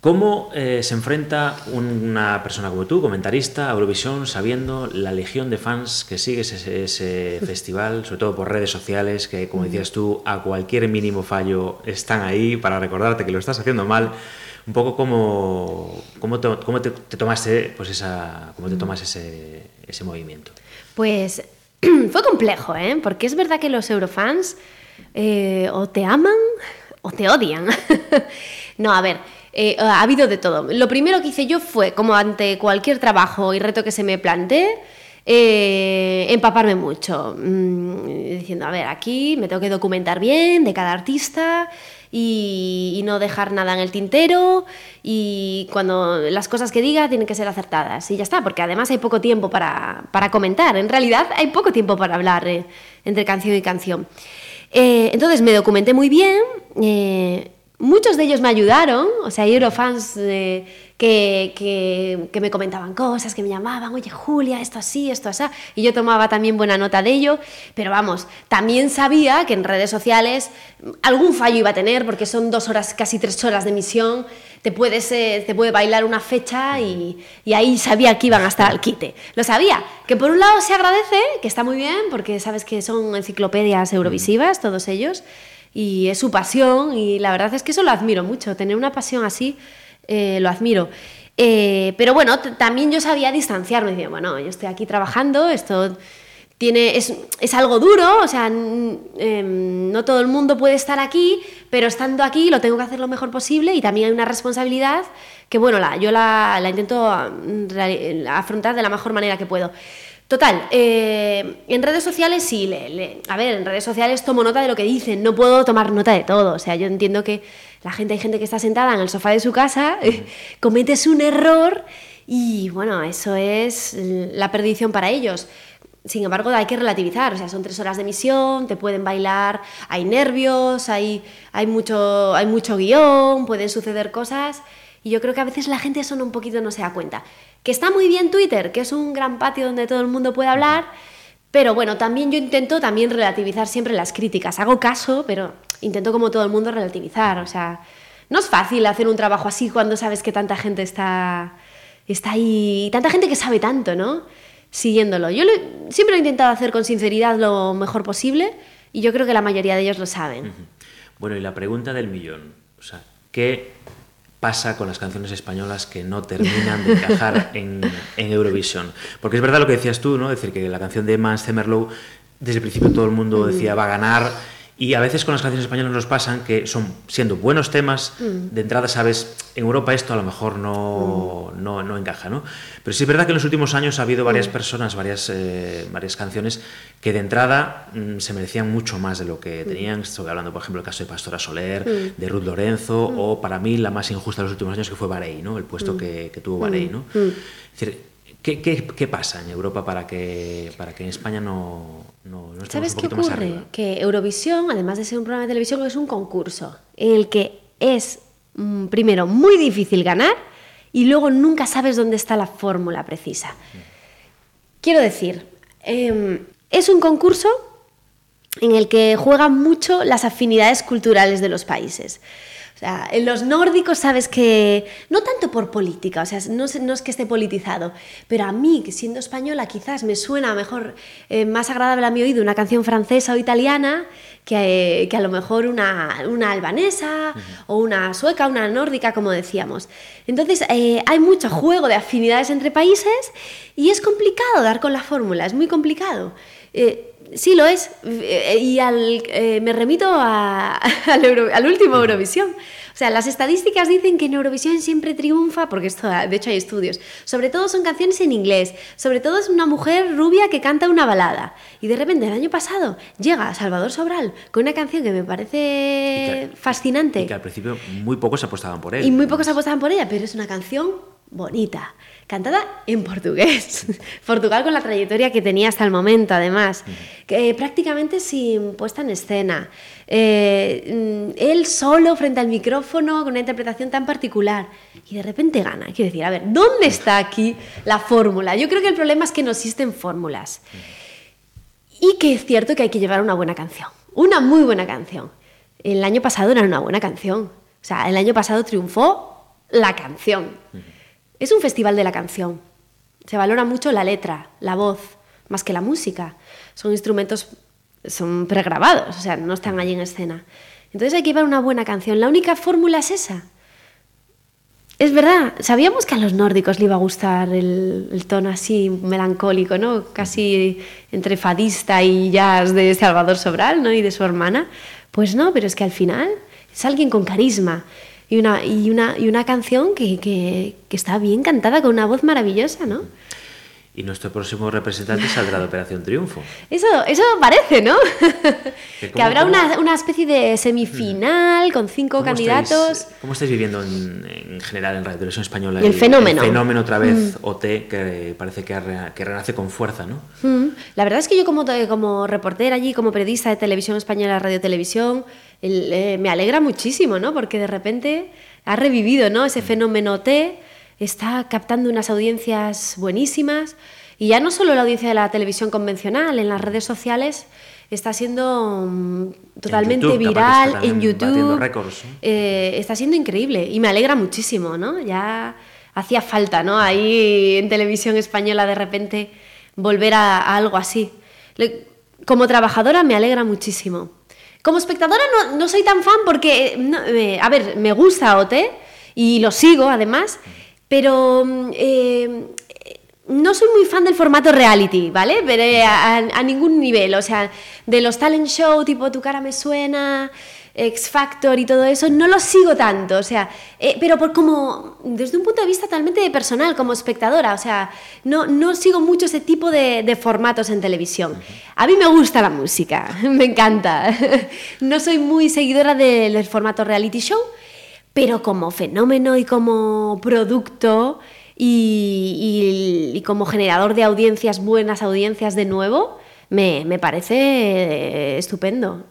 ¿Cómo eh, se enfrenta una persona como tú, comentarista, a Eurovisión, sabiendo la legión de fans que sigues ese, ese [LAUGHS] festival, sobre todo por redes sociales, que, como decías tú, a cualquier mínimo fallo están ahí para recordarte que lo estás haciendo mal? Un poco como, cómo, te, cómo te, te tomaste, pues esa, cómo te tomas ese, ese movimiento. Pues [CLEARS THROAT] fue complejo, ¿eh? Porque es verdad que los eurofans eh, o te aman o te odian. [LAUGHS] no, a ver, eh, ha habido de todo. Lo primero que hice yo fue, como ante cualquier trabajo y reto que se me plantee, eh, empaparme mucho, mm, diciendo, a ver, aquí me tengo que documentar bien de cada artista y, no dejar nada en el tintero y cuando las cosas que diga tienen que ser acertadas y ya está, porque además hay poco tiempo para, comentar, en realidad hay poco tiempo para hablar entre canción y canción. Eh, entonces me documenté muy bien, eh, muchos de ellos me ayudaron, o sea, hay eurofans eh, que, que, que me comentaban cosas, que me llamaban, oye Julia, esto así, esto así, y yo tomaba también buena nota de ello, pero vamos, también sabía que en redes sociales algún fallo iba a tener, porque son dos horas, casi tres horas de emisión, te, puedes, eh, te puede bailar una fecha y, y ahí sabía que iban a estar al quite. Lo sabía, que por un lado se agradece, que está muy bien, porque sabes que son enciclopedias eurovisivas, todos ellos, y es su pasión y la verdad es que eso lo admiro mucho, tener una pasión así eh, lo admiro. Eh, pero bueno, también yo sabía distanciarme, decía, bueno, yo estoy aquí trabajando, esto tiene, es, es algo duro, o sea, em, no todo el mundo puede estar aquí, pero estando aquí lo tengo que hacer lo mejor posible y también hay una responsabilidad que, bueno, la, yo la, intento mm, afrontar de la mejor manera que puedo. Total, eh, en redes sociales sí, le- le- a ver, en redes sociales tomo nota de lo que dicen, no puedo tomar nota de todo, o sea, yo entiendo que la gente, hay gente que está sentada en el sofá de su casa, [LAUGHS] cometes un error y bueno, eso es la perdición para ellos. Sin embargo, hay que relativizar, o sea, son tres horas de emisión, te pueden bailar, hay nervios, hay, hay, mucho, hay mucho guion, pueden suceder cosas y yo creo que a veces la gente eso no un poquito no se da cuenta. Que está muy bien Twitter, que es un gran patio donde todo el mundo puede hablar, pero bueno, también yo intento también relativizar siempre las críticas. Hago caso, pero intento como todo el mundo relativizar. O sea, no es fácil hacer un trabajo así cuando sabes que tanta gente está, está ahí, tanta gente que sabe tanto, ¿no? Siguiéndolo. Yo siempre lo he intentado hacer con sinceridad lo mejor posible y yo creo que la mayoría de ellos lo saben. Bueno, y la pregunta del millón. O sea, ¿qué pasa con las canciones españolas que no terminan de encajar [LAUGHS] en, en Eurovisión? Porque es verdad lo que decías tú, ¿no? Es decir, que la canción de Mans Zemerlow, desde el principio todo el mundo decía va a ganar. Y a veces con las canciones españolas nos pasan que son siendo buenos temas, de entrada sabes, en Europa esto a lo mejor no, no, no encaja, ¿no? Pero sí es verdad que en los últimos años ha habido varias personas, varias, eh, varias canciones que de entrada mm, se merecían mucho más de lo que tenían. Estoy hablando, por ejemplo, el caso de Pastora Soler, de Ruth Lorenzo, o para mí la más injusta de los últimos años que fue Barey, ¿no? El puesto que, que tuvo Barey, ¿no? Es decir, ¿qué, qué, qué pasa en Europa para que, para que en España no, no, no ¿Sabes un qué ocurre? Que Eurovisión, además de ser un programa de televisión, es un concurso en el que es, mm, primero, muy difícil ganar y luego nunca sabes dónde está la fórmula precisa. Quiero decir, em, es un concurso en el que juegan mucho las afinidades culturales de los países. O sea, en los nórdicos sabes que, no tanto por política, o sea, no, es- no es que esté politizado, pero a mí, que siendo española, quizás me suena mejor, eh, más agradable a mi oído una canción francesa o italiana que, eh, que a lo mejor una, una albanesa o una sueca, una nórdica, como decíamos. Entonces, eh, hay mucho juego de afinidades entre países y es complicado dar con la fórmula, es muy complicado. Eh, Sí, lo es. Eh, Y al, eh, me remito a- [LAUGHS] al, Euro- al último Eurovisión. O sea, las estadísticas dicen que en Eurovisión siempre triunfa, porque esto, de hecho hay estudios, sobre todo son canciones en inglés, sobre todo es una mujer rubia que canta una balada. Y de repente el año pasado llega Salvador Sobral con una canción que me parece Y que- fascinante. Y que al principio muy pocos apostaban por él. Y muy pocos apostaban por ella, pero es una canción bonita, cantada en portugués. [LAUGHS] Portugal con la trayectoria que tenía hasta el momento, además, que, eh, prácticamente sin puesta en escena. Eh, mm, él solo frente al micrófono con una interpretación tan particular y de repente gana. Quiero decir, a ver, ¿dónde está aquí la fórmula? Yo creo que el problema es que no existen fórmulas. Y que es cierto que hay que llevar una buena canción, una muy buena canción. El año pasado era una buena canción. O sea, el año pasado triunfó la canción. Es un festival de la canción. Se valora mucho la letra, la voz, más que la música. Son instrumentos, son pregrabados, o sea, no están allí en escena. Entonces hay que llevar una buena canción. La única fórmula es esa. Es verdad, sabíamos que a los nórdicos le iba a gustar el, tono así melancólico, ¿no? Casi entre fadista y jazz de Salvador Sobral, ¿no? Y de su hermana. Pues no, pero es que al final es alguien con carisma y una, y una, y una canción que, que, que está bien cantada con una voz maravillosa, ¿no? Y nuestro próximo representante saldrá de Operación Triunfo. Eso, eso parece, ¿no? [LAUGHS] que cómo- habrá una, una especie de semifinal con cinco ¿Cómo candidatos. estáis- ¿Cómo estáis viviendo en, en general en Radio Televisión Española? El fenómeno. El fenómeno otra vez, OT, que parece que, arre- que renace con fuerza, ¿no? Mm, La verdad es que yo como, como reportera allí, como periodista de televisión española, radio televisión, el, eh, me alegra muchísimo, ¿no? Porque de repente ha revivido, ¿no? Ese fenómeno T, está captando unas audiencias buenísimas y ya no solo la audiencia de la televisión convencional, en las redes sociales está siendo mm, totalmente YouTube, viral en YouTube. récords, ¿no? Eh, está siendo increíble y me alegra muchísimo, ¿no? Ya hacía falta, ¿no? Ahí en televisión española de repente volver a, a algo así. Le- como trabajadora me alegra muchísimo. Como espectadora no, no soy tan fan porque, eh, a ver, me gusta OT y lo sigo además, pero mm, eh, no soy muy fan del formato reality, ¿vale? Pero a- a ningún nivel, o sea, de los talent show tipo Tu cara me suena, X Factor y todo eso, no lo sigo tanto, o sea, eh, pero por como, desde un punto de vista totalmente personal, como espectadora, o sea, no, no sigo mucho ese tipo de, de formatos en televisión. A mí me gusta la música, [LAUGHS] me encanta. [LAUGHS] No soy muy seguidora del, del formato reality show, pero como fenómeno y como producto y, y- y como generador de audiencias, buenas audiencias de nuevo, me, me parece eh, estupendo.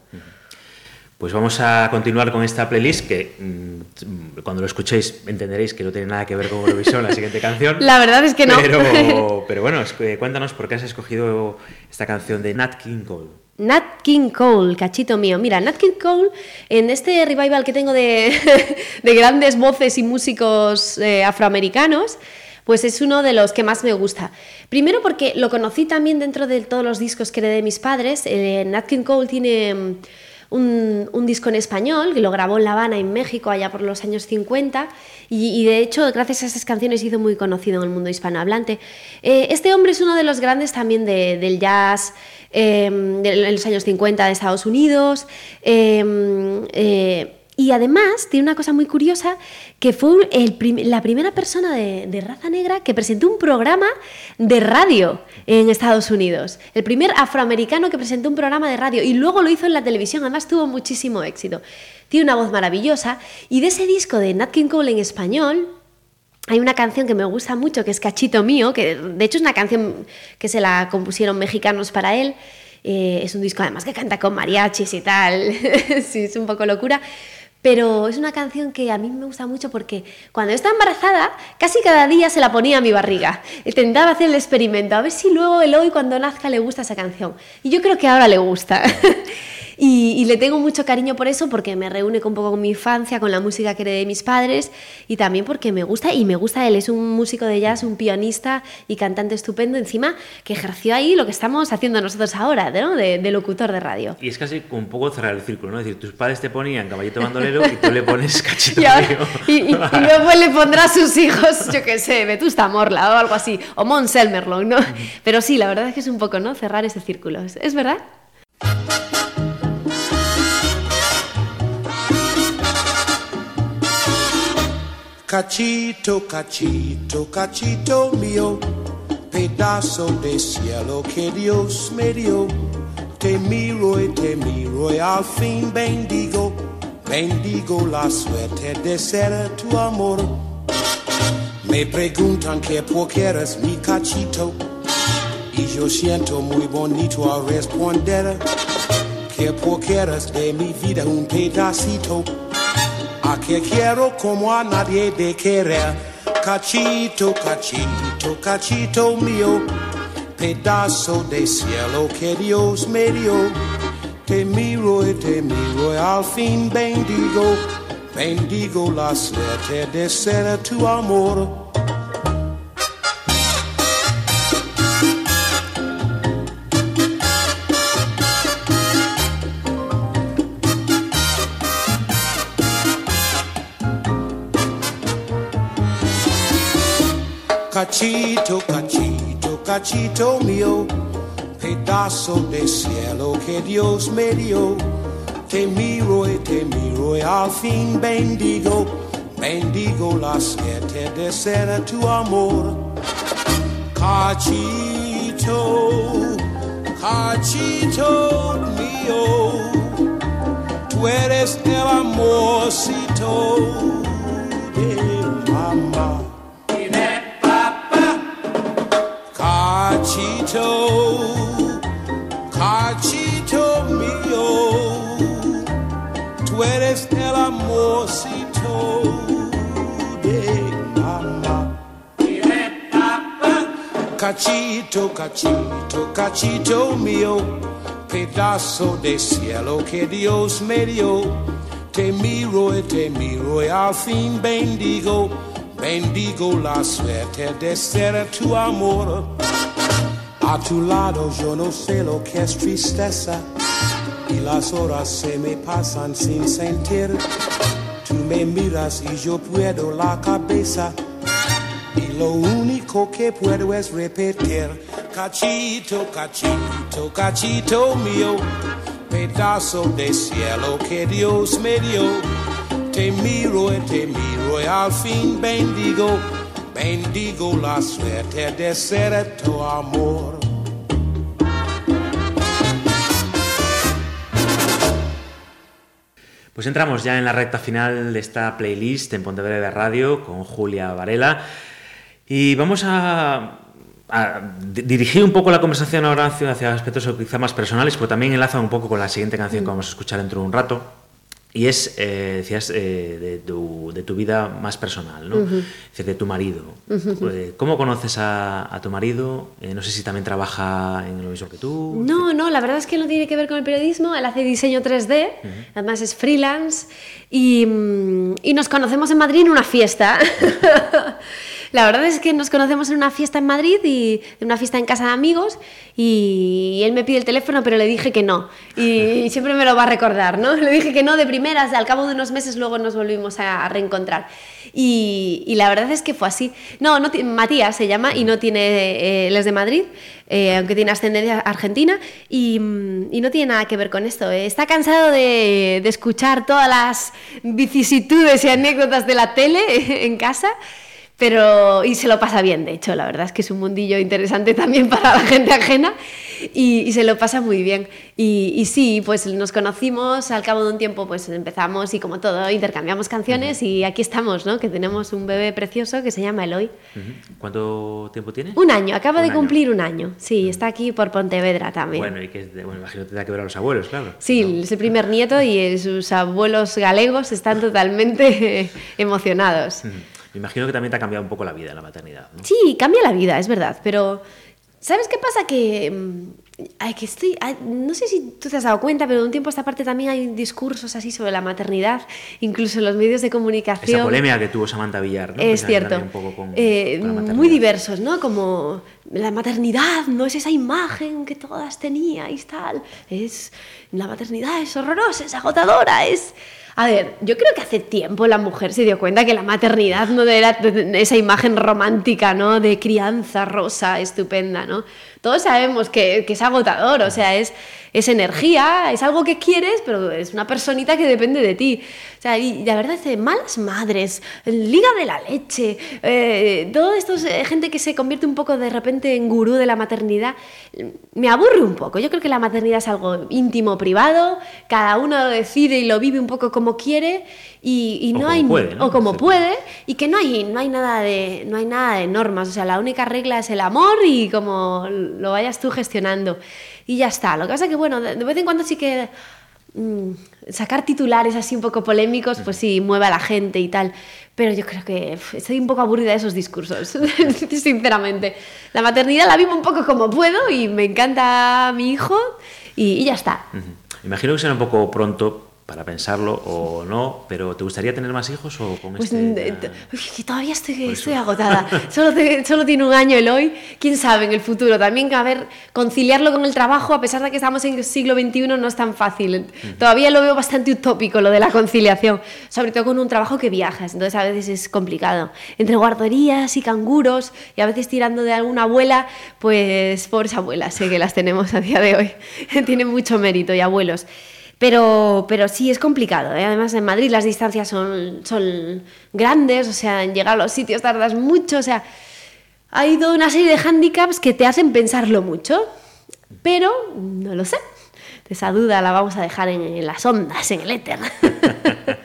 Pues vamos a continuar con esta playlist que mm, cuando lo escuchéis entenderéis que no tiene nada que ver con Eurovisión, la siguiente canción. [LAUGHS] La verdad es que no. Pero, [LAUGHS] pero bueno, cuéntanos por qué has escogido esta canción de Nat King Cole. Nat King Cole, cachito mío. Mira, Nat King Cole, en este revival que tengo de, [LAUGHS] de grandes voces y músicos eh, afroamericanos, pues es uno de los que más me gusta. Primero porque lo conocí también dentro de todos los discos que heredé de mis padres. Eh, Nat King Cole tiene mm, un, disco en español que lo grabó en La Habana, en México, allá por los años 50. Y, de hecho, gracias a esas canciones hizo muy conocido en el mundo hispanohablante. Eh, este hombre es uno de los grandes también de- del jazz eh, de- los años 50 de Estados Unidos. eh, eh, y además tiene una cosa muy curiosa, que fue la primera persona de, de raza negra que presentó un programa de radio en Estados Unidos. El primer afroamericano que presentó un programa de radio y luego lo hizo en la televisión, además tuvo muchísimo éxito. Tiene una voz maravillosa y de ese disco de Nat King Cole en español, hay una canción que me gusta mucho, que es Cachito Mío, que de hecho es una canción que se la compusieron mexicanos para él. Eh, es un disco además que canta con mariachis y tal. [LAUGHS] sí, es un poco locura. Pero es una canción que a mí me gusta mucho porque cuando estaba embarazada, casi cada día se la ponía a mi barriga. Intentaba hacer el experimento, a ver si luego Eloy cuando nazca le gusta esa canción. Y yo creo que ahora le gusta. [LAUGHS] Y, y le tengo mucho cariño por eso, porque me reúne un poco con mi infancia, con la música que heredé de mis padres, y también porque me gusta, y me gusta él, es un músico de jazz, un pianista y cantante estupendo, encima que ejerció ahí lo que estamos haciendo nosotros ahora, ¿no? de, de locutor de radio. Y es casi un poco cerrar el círculo, ¿no? Es decir, tus padres te ponían caballito bandolero y tú le pones cachito Y, ahora- y- y- luego le pondrá a sus hijos, yo qué sé, Vetusta Morla o algo así, o Mons Elmerlong, ¿no? Pero sí, la verdad es que es un poco, ¿no? Cerrar ese círculo. ¿Es es verdad? Cachito, cachito, cachito mío, pedazo de cielo que Dios me dio. Te miro y te miro y al fin bendigo, bendigo la suerte de ser tu amor. Me preguntan que por qué eres mi cachito y yo siento muy bonito al responder que por qué eres de mi vida un pedacito. A que quiero como a nadie de querer. Cachito, cachito, cachito mío, pedazo de cielo que Dios me dio. Te miro y te miro y al fin bendigo, bendigo la suerte de ser tu amor. Cachito, cachito, cachito mío, pedazo de cielo que Dios me dio. Te miro y te miro y al fin bendigo, bendigo la suerte de ser tu amor. Cachito, cachito mío, tú eres el amorcito de mamá. Cachito, cachito mío, tú eres el amorcito de mamá. Cachito, cachito, cachito mío, pedazo de cielo que Dios me dio. Te miro y te miro y al fin bendigo, bendigo la suerte de ser tu amor. A tu lado yo no sé lo que es tristeza y las horas se me pasan sin sentir. Tú me miras y yo puedo la cabeza y Lo único que puedo es repetir, cachito, cachito, cachito mío, pedazo de cielo que Dios me dio. Te miro y te miro y al fin bendigo, bendigo la suerte de ser tu amor. Pues entramos ya en la recta final de esta playlist en Pontevedra Radio con Julia Varela y vamos a, a di- dirigir un poco la conversación ahora hacia, hacia aspectos quizá más personales, pero también enlaza un poco con la siguiente canción que vamos a escuchar dentro de un rato. Y es, eh, decías, eh, de, tu, de tu vida más personal, ¿no? Es decir, de tu marido. Eh, ¿Cómo conoces a, a tu marido? Eh, no sé si también trabaja en lo mismo que tú. No, no, la verdad es que no tiene que ver con el periodismo. Él hace diseño 3D, además es freelance y, mm, y nos conocemos en Madrid en una fiesta. [LAUGHS] la verdad es que nos conocemos en una fiesta en Madrid y en una fiesta en casa de amigos y, él me pide el teléfono pero le dije que no y [LAUGHS] siempre me lo va a recordar, ¿no? [LAUGHS] Le dije que no de primeras, al cabo de unos meses luego nos volvimos a, reencontrar y, y la verdad es que fue así. No, no Matías se llama y no tiene, eh, él es de Madrid, eh, aunque tiene ascendencia argentina y, mm, y no tiene nada que ver con esto. eh. Está cansado de, de escuchar todas las vicisitudes y anécdotas de la tele [LAUGHS] en casa. Pero, y se lo pasa bien, de hecho, la verdad es que es un mundillo interesante también [LAUGHS] para la gente ajena y, y se lo pasa muy bien. Y, y sí, pues nos conocimos, al cabo de un tiempo pues empezamos y como todo, intercambiamos canciones y aquí estamos, ¿no? Que tenemos un bebé precioso que se llama Eloy. Ujú. ¿Cuánto tiempo tiene? Un año, acaba Un de año. cumplir un año. Sí, está aquí por Pontevedra también. Bueno, y que bueno, imagino que tendrá que ver a los abuelos, claro. Sí, es el primer nieto y eh, sus abuelos galegos están totalmente [LAUGHS] emocionados. Me imagino que también te ha cambiado un poco la vida la maternidad, ¿no? Sí, cambia la vida, es verdad, pero ¿sabes qué pasa? Que, mm, ay, que estoy, ay, no sé si tú te has dado cuenta, pero de un tiempo a esta parte también hay discursos así sobre la maternidad, incluso en los medios de comunicación. Esa polémica que tuvo Samantha Villar, ¿no? Es cierto. Un poco con, Eh, con muy diversos, ¿no? Como la maternidad no es esa imagen que todas teníais, tal. Es la maternidad es horrorosa, es agotadora, es a ver, yo creo que hace tiempo la mujer se dio cuenta que la maternidad no era esa imagen romántica, ¿no? De crianza rosa, estupenda, ¿no? Todos sabemos que, es agotador, o sea, es, es energía, es algo que quieres, pero es una personita que depende de ti. O sea, y la verdad es que malas madres, liga de la leche, eh, todo esto es eh, gente que se convierte un poco de repente en gurú de la maternidad, me aburre un poco. Yo creo que la maternidad es algo íntimo, privado, cada uno decide y lo vive un poco como quiere y, y O no como hay puede, ¿no? o como puede y que no hay no hay nada de no hay nada de normas, o sea, la única regla es el amor y como lo vayas tú gestionando y ya está. Lo que pasa que bueno, de, vez en cuando sí que mm, sacar titulares así un poco polémicos, pues sí, mueve a la gente y tal. Pero yo creo que estoy un poco aburrida de esos discursos, [LAUGHS] sinceramente. La maternidad la vivo un poco como puedo y me encanta mi hijo y, y ya está. Imagino que será un poco pronto para pensarlo o no, pero ¿te gustaría tener más hijos o con Pues este? mm, ya- eh, todavía estoy, estoy agotada. [LAUGHS] Solo, te- solo tiene un año el hoy. Quién sabe en el futuro. También, a ver, conciliarlo con el trabajo, a pesar de que estamos en el siglo XXI, no es tan fácil. Todavía lo veo bastante utópico lo de la conciliación, sobre todo con un trabajo que viajas. Entonces, a veces es complicado. Entre guarderías y canguros, y a veces tirando de alguna abuela, pues pobres abuelas, sé que las tenemos a día de hoy. [LAUGHS] Tienen mucho mérito y abuelos. Pero, pero sí es complicado. ¿eh? Además, en Madrid las distancias son, son grandes, o sea, en llegar a los sitios tardas mucho, o sea, hay toda una serie de hándicaps que te hacen pensarlo mucho, pero no lo sé. Esa duda la vamos a dejar en, en las ondas, en el éter. [LAUGHS]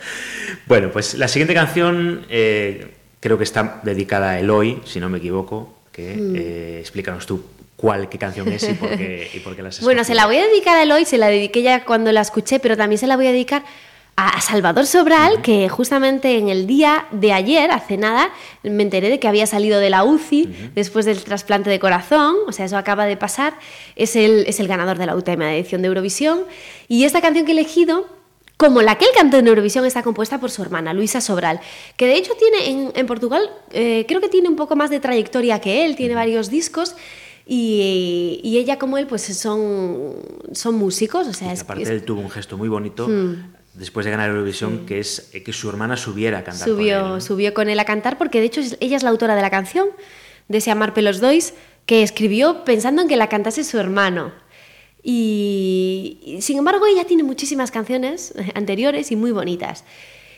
Bueno, pues la siguiente canción eh, creo que está dedicada a Eloy, si no me equivoco, que Mm. eh, explícanos tú cuál, qué canción es y por qué, y por qué [LAUGHS] Bueno, se la voy a dedicar a Eloy, se la dediqué ya cuando la escuché, pero también se la voy a dedicar a Salvador Sobral, que justamente en el día de ayer, hace nada, me enteré de que había salido de la UCI después del trasplante de corazón, o sea, eso acaba de pasar, es el, es el ganador de la última edición de Eurovisión, y esta canción que he elegido como la que él cantó en Eurovisión está compuesta por su hermana, Luisa Sobral, que de hecho tiene en, en Portugal, eh, creo que tiene un poco más de trayectoria que él, tiene varios discos. Y, y ella como él pues son, son músicos, o sea, es, aparte es- él tuvo un gesto muy bonito Mm. después de ganar Eurovisión, que es eh, que su hermana subiera a cantar subió, con él. ¿no? subió con él a cantar porque de hecho ella es la autora de la canción, de ese Amar Pelos Dois, que escribió pensando en que la cantase su hermano. Y, y, sin embargo ella tiene muchísimas canciones [LAUGHS] anteriores y muy bonitas.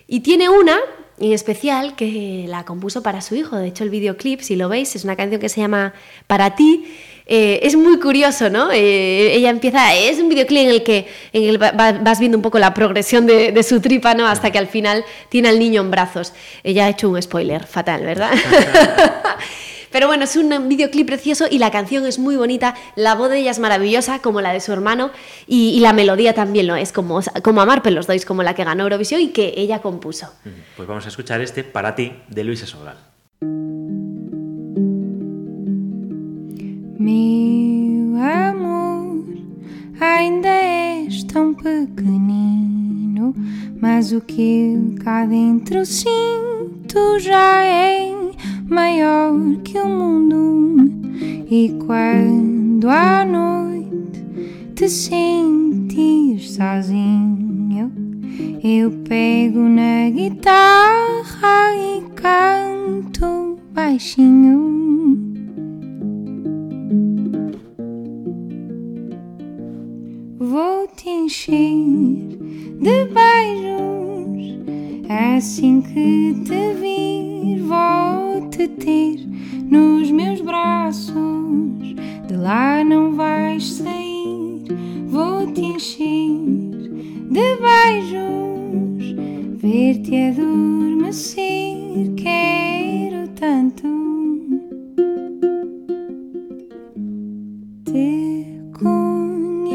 Y tiene una en especial que la compuso para su hijo. De hecho el videoclip, si lo veis, es una canción que se llama Para ti. Eh, es muy curioso, ¿no? Eh, ella empieza, es un videoclip en el que en el va- va- vas viendo un poco la progresión de, de su tripa, ¿no? Hasta que al final tiene al niño en brazos. Ella ha hecho un spoiler fatal, ¿verdad? [LAUGHS] Pero bueno, es un videoclip precioso y la canción es muy bonita, la voz de ella es maravillosa, como la de su hermano, y, y la melodía también lo es, como, como Amar Pelos Dois, como la que ganó Eurovisión y que ella compuso. Pues vamos a escuchar este Para ti de Luisa Sobral. Meu amor, ainda és tão pequenino, mas o que cá dentro sinto já é maior que o mundo. E quando à noite te sentires sozinho, eu pego na guitarra e canto baixinho. Vou te encher de beijos assim que te vir. Vou te ter nos meus braços, de lá não vais sair. Vou te encher de beijos, ver-te adormecer. Quero tanto te conhecer.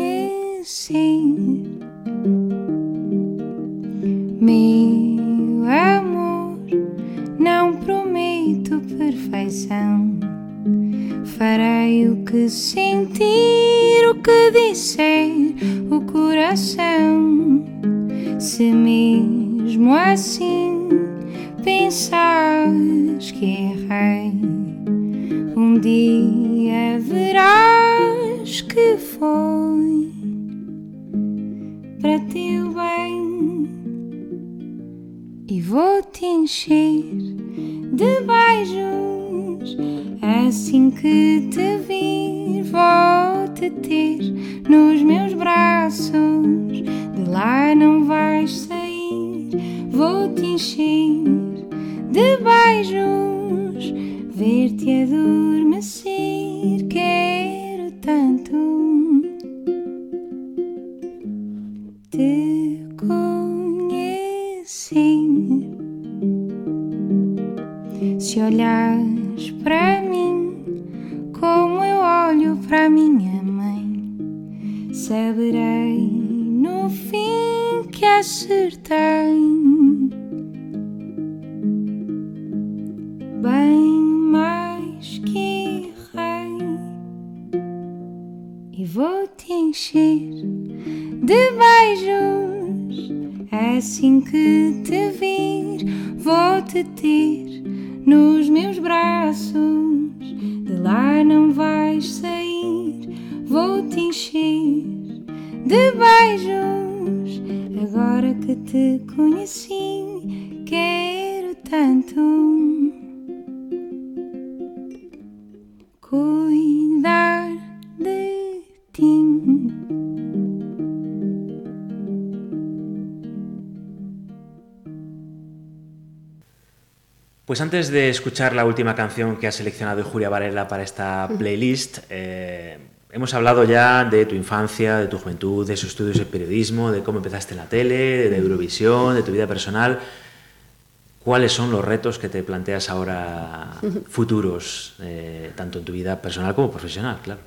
Pues antes de escuchar la última canción que ha seleccionado Julia Varela para esta playlist, eh, hemos hablado ya de tu infancia, de tu juventud, de sus estudios de periodismo, de cómo empezaste en la tele, de Eurovisión, de tu vida personal. ¿Cuáles son los retos que te planteas ahora futuros, eh, tanto en tu vida personal como profesional, claro?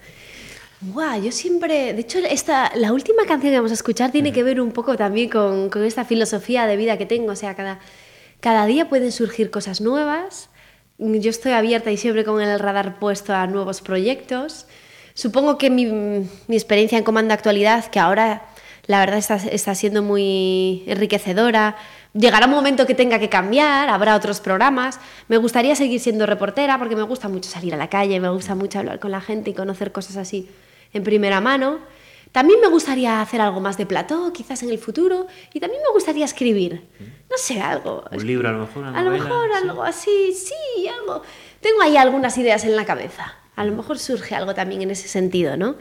Guau, yo siempre, de hecho, esta, la última canción que vamos a escuchar tiene que ver un poco también con, con esta filosofía de vida que tengo, o sea, cada, cada día pueden surgir cosas nuevas, yo estoy abierta y siempre con el radar puesto a nuevos proyectos. Supongo que mi, experiencia en Comando Actualidad, que ahora la verdad está, está siendo muy enriquecedora, llegará un momento que tenga que cambiar, habrá otros programas. Me gustaría seguir siendo reportera porque me gusta mucho salir a la calle, me gusta mucho hablar con la gente y conocer cosas así en primera mano. También me gustaría hacer algo más de plató, quizás en el futuro, y también me gustaría escribir. No sé, algo. Un libro a lo mejor, una A lo mejor sí. algo así, sí, algo. Tengo ahí algunas ideas en la cabeza. A lo mejor surge algo también en ese sentido, ¿no?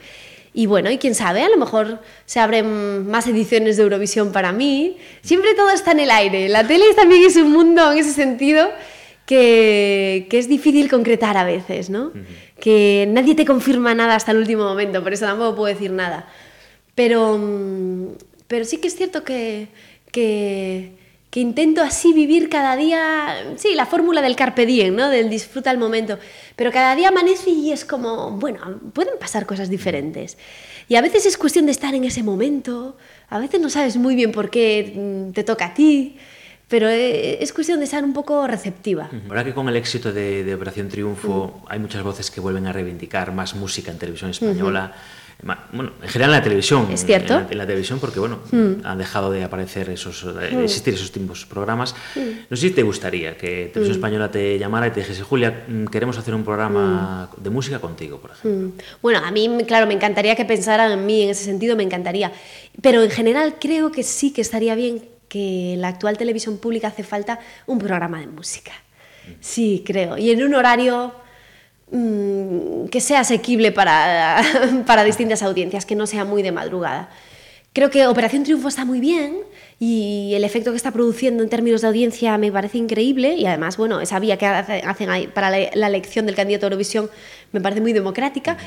Y bueno, y quién sabe, a lo mejor se abren más ediciones de Eurovisión para mí. Siempre todo está en el aire. La tele también es un mundo en ese sentido que, que es difícil concretar a veces, ¿no? Que nadie te confirma nada hasta el último momento, por eso tampoco puedo decir nada. Pero, mm, pero sí que es cierto que, que, que intento así vivir cada día, sí, la fórmula del carpe diem, ¿no? Del disfruta el momento. Pero cada día amanece y es como, bueno, pueden pasar cosas diferentes. Y a veces es cuestión de estar en ese momento, a veces no sabes muy bien por qué mm, te toca a ti, pero eh, es cuestión de estar un poco receptiva. ¿Verdad que con el éxito de, de Operación Triunfo hay muchas voces que vuelven a reivindicar más música en televisión española? Ma- Bueno, en general en la televisión. Es cierto. En la, en la televisión porque, bueno, han dejado de aparecer esos, de Mm. existir esos tipos de programas. No sé si te gustaría que Televisión. Española te llamara y te dijese, Julia, mm, queremos hacer un programa de música contigo, por ejemplo. Bueno, a mí, claro, me encantaría que pensaran en mí en ese sentido, me encantaría. Pero en general creo que sí que estaría bien que la actual televisión pública hace falta un programa de música. Sí, creo. Y en un horario mm, que sea asequible para, [LAUGHS] para distintas audiencias, que no sea muy de madrugada. Creo que Operación Triunfo está muy bien y el efecto que está produciendo en términos de audiencia me parece increíble y además, bueno, esa vía que hace- hacen ahí para la elección del candidato a Eurovisión me parece muy democrática,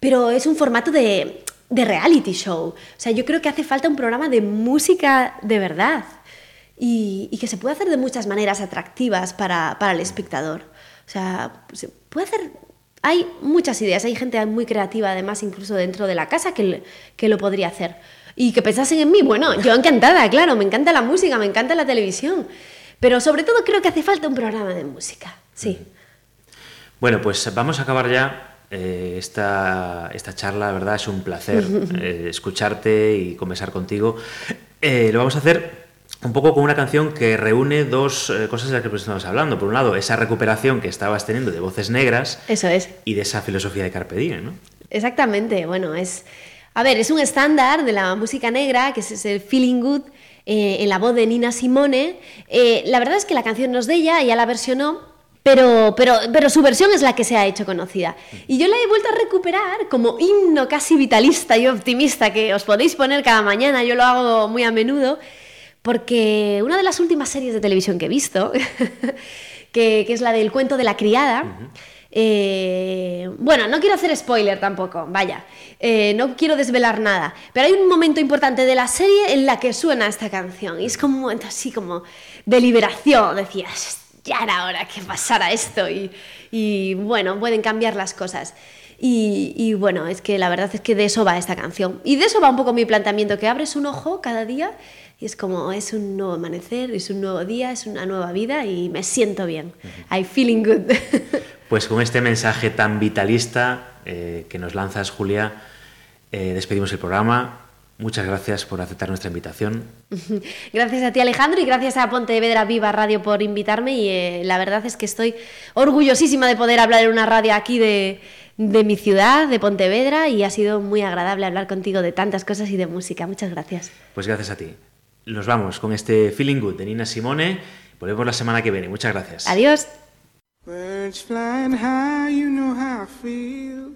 pero es un formato de, de reality show. O sea, yo creo que hace falta un programa de música de verdad y, y que se puede hacer de muchas maneras atractivas para, para el espectador. O sea, se puede hacer... Hay muchas ideas, hay gente muy creativa además incluso dentro de la casa que, que lo podría hacer. Y que pensasen en mí, bueno, yo encantada, claro, me encanta la música, me encanta la televisión, pero sobre todo creo que hace falta un programa de música, sí. Bueno, pues vamos a acabar ya eh, esta, esta charla, la verdad es un placer [LAUGHS] eh, escucharte y conversar contigo. Eh, lo vamos a hacer un poco con una canción que reúne dos cosas de las que pues estamos hablando. Por un lado, esa recuperación que estabas teniendo de voces negras Eso es. y de esa filosofía de Carpe Diem, ¿no? Exactamente, bueno, es... A ver, es un estándar de la música negra, que es ese Feeling Good, en la voz de Nina Simone. La verdad es que la canción no es de ella, ella la versionó, pero, pero, pero su versión es la que se ha hecho conocida. Y yo la he vuelto a recuperar como himno casi vitalista y optimista que os podéis poner cada mañana, yo lo hago muy a menudo, porque una de las últimas series de televisión que he visto, [LAUGHS] que, que es la del cuento de la criada, eh, bueno, no quiero hacer spoiler tampoco, vaya, eh, no quiero desvelar nada, pero hay un momento importante de la serie en la que suena esta canción y es como un momento así como de liberación, decías, ya era hora que pasara esto y, y, bueno, pueden cambiar las cosas. Y, y bueno, es que la verdad es que de eso va esta canción. Y de eso va un poco mi planteamiento, que abres un ojo cada día y es como, es un nuevo amanecer, es un nuevo día, es una nueva vida y me siento bien. I feeling good. [LAUGHS] Pues con este mensaje tan vitalista eh, que nos lanzas, Julia, eh, despedimos el programa. Muchas gracias por aceptar nuestra invitación. [LAUGHS] Gracias a ti Alejandro y gracias a Pontevedra Viva Radio por invitarme y eh, la verdad es que estoy orgullosísima de poder hablar en una radio aquí de, de mi ciudad, de Pontevedra y ha sido muy agradable hablar contigo de tantas cosas y de música. Muchas gracias. Pues gracias a ti. Nos vamos con este Feeling Good de Nina Simone. Volvemos la semana que viene. Muchas gracias. Adiós. Birds flying high, you know how I feel.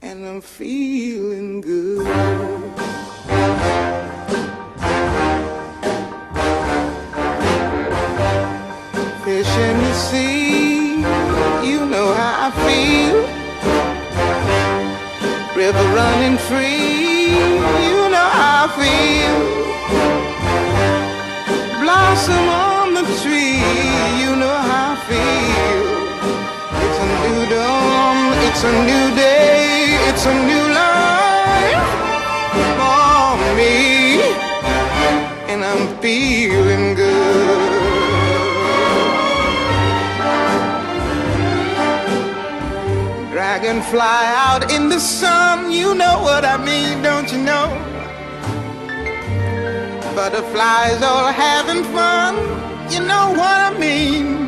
And I'm feeling good. Fish in the sea, you know how I feel. River running free, you know how I feel. Blossom on the tree, you know how I feel. It's a new dawn, it's a new day. It's a new life for me, and I'm feeling good. Dragonfly out in the sun, you know what I mean, don't you know? Butterflies all having fun, you know what I mean.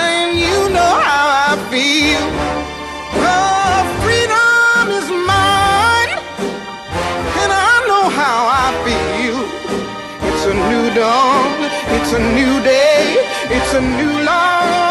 feel. Oh, freedom is mine, and I know how I feel. It's a new dawn, it's a new day, it's a new life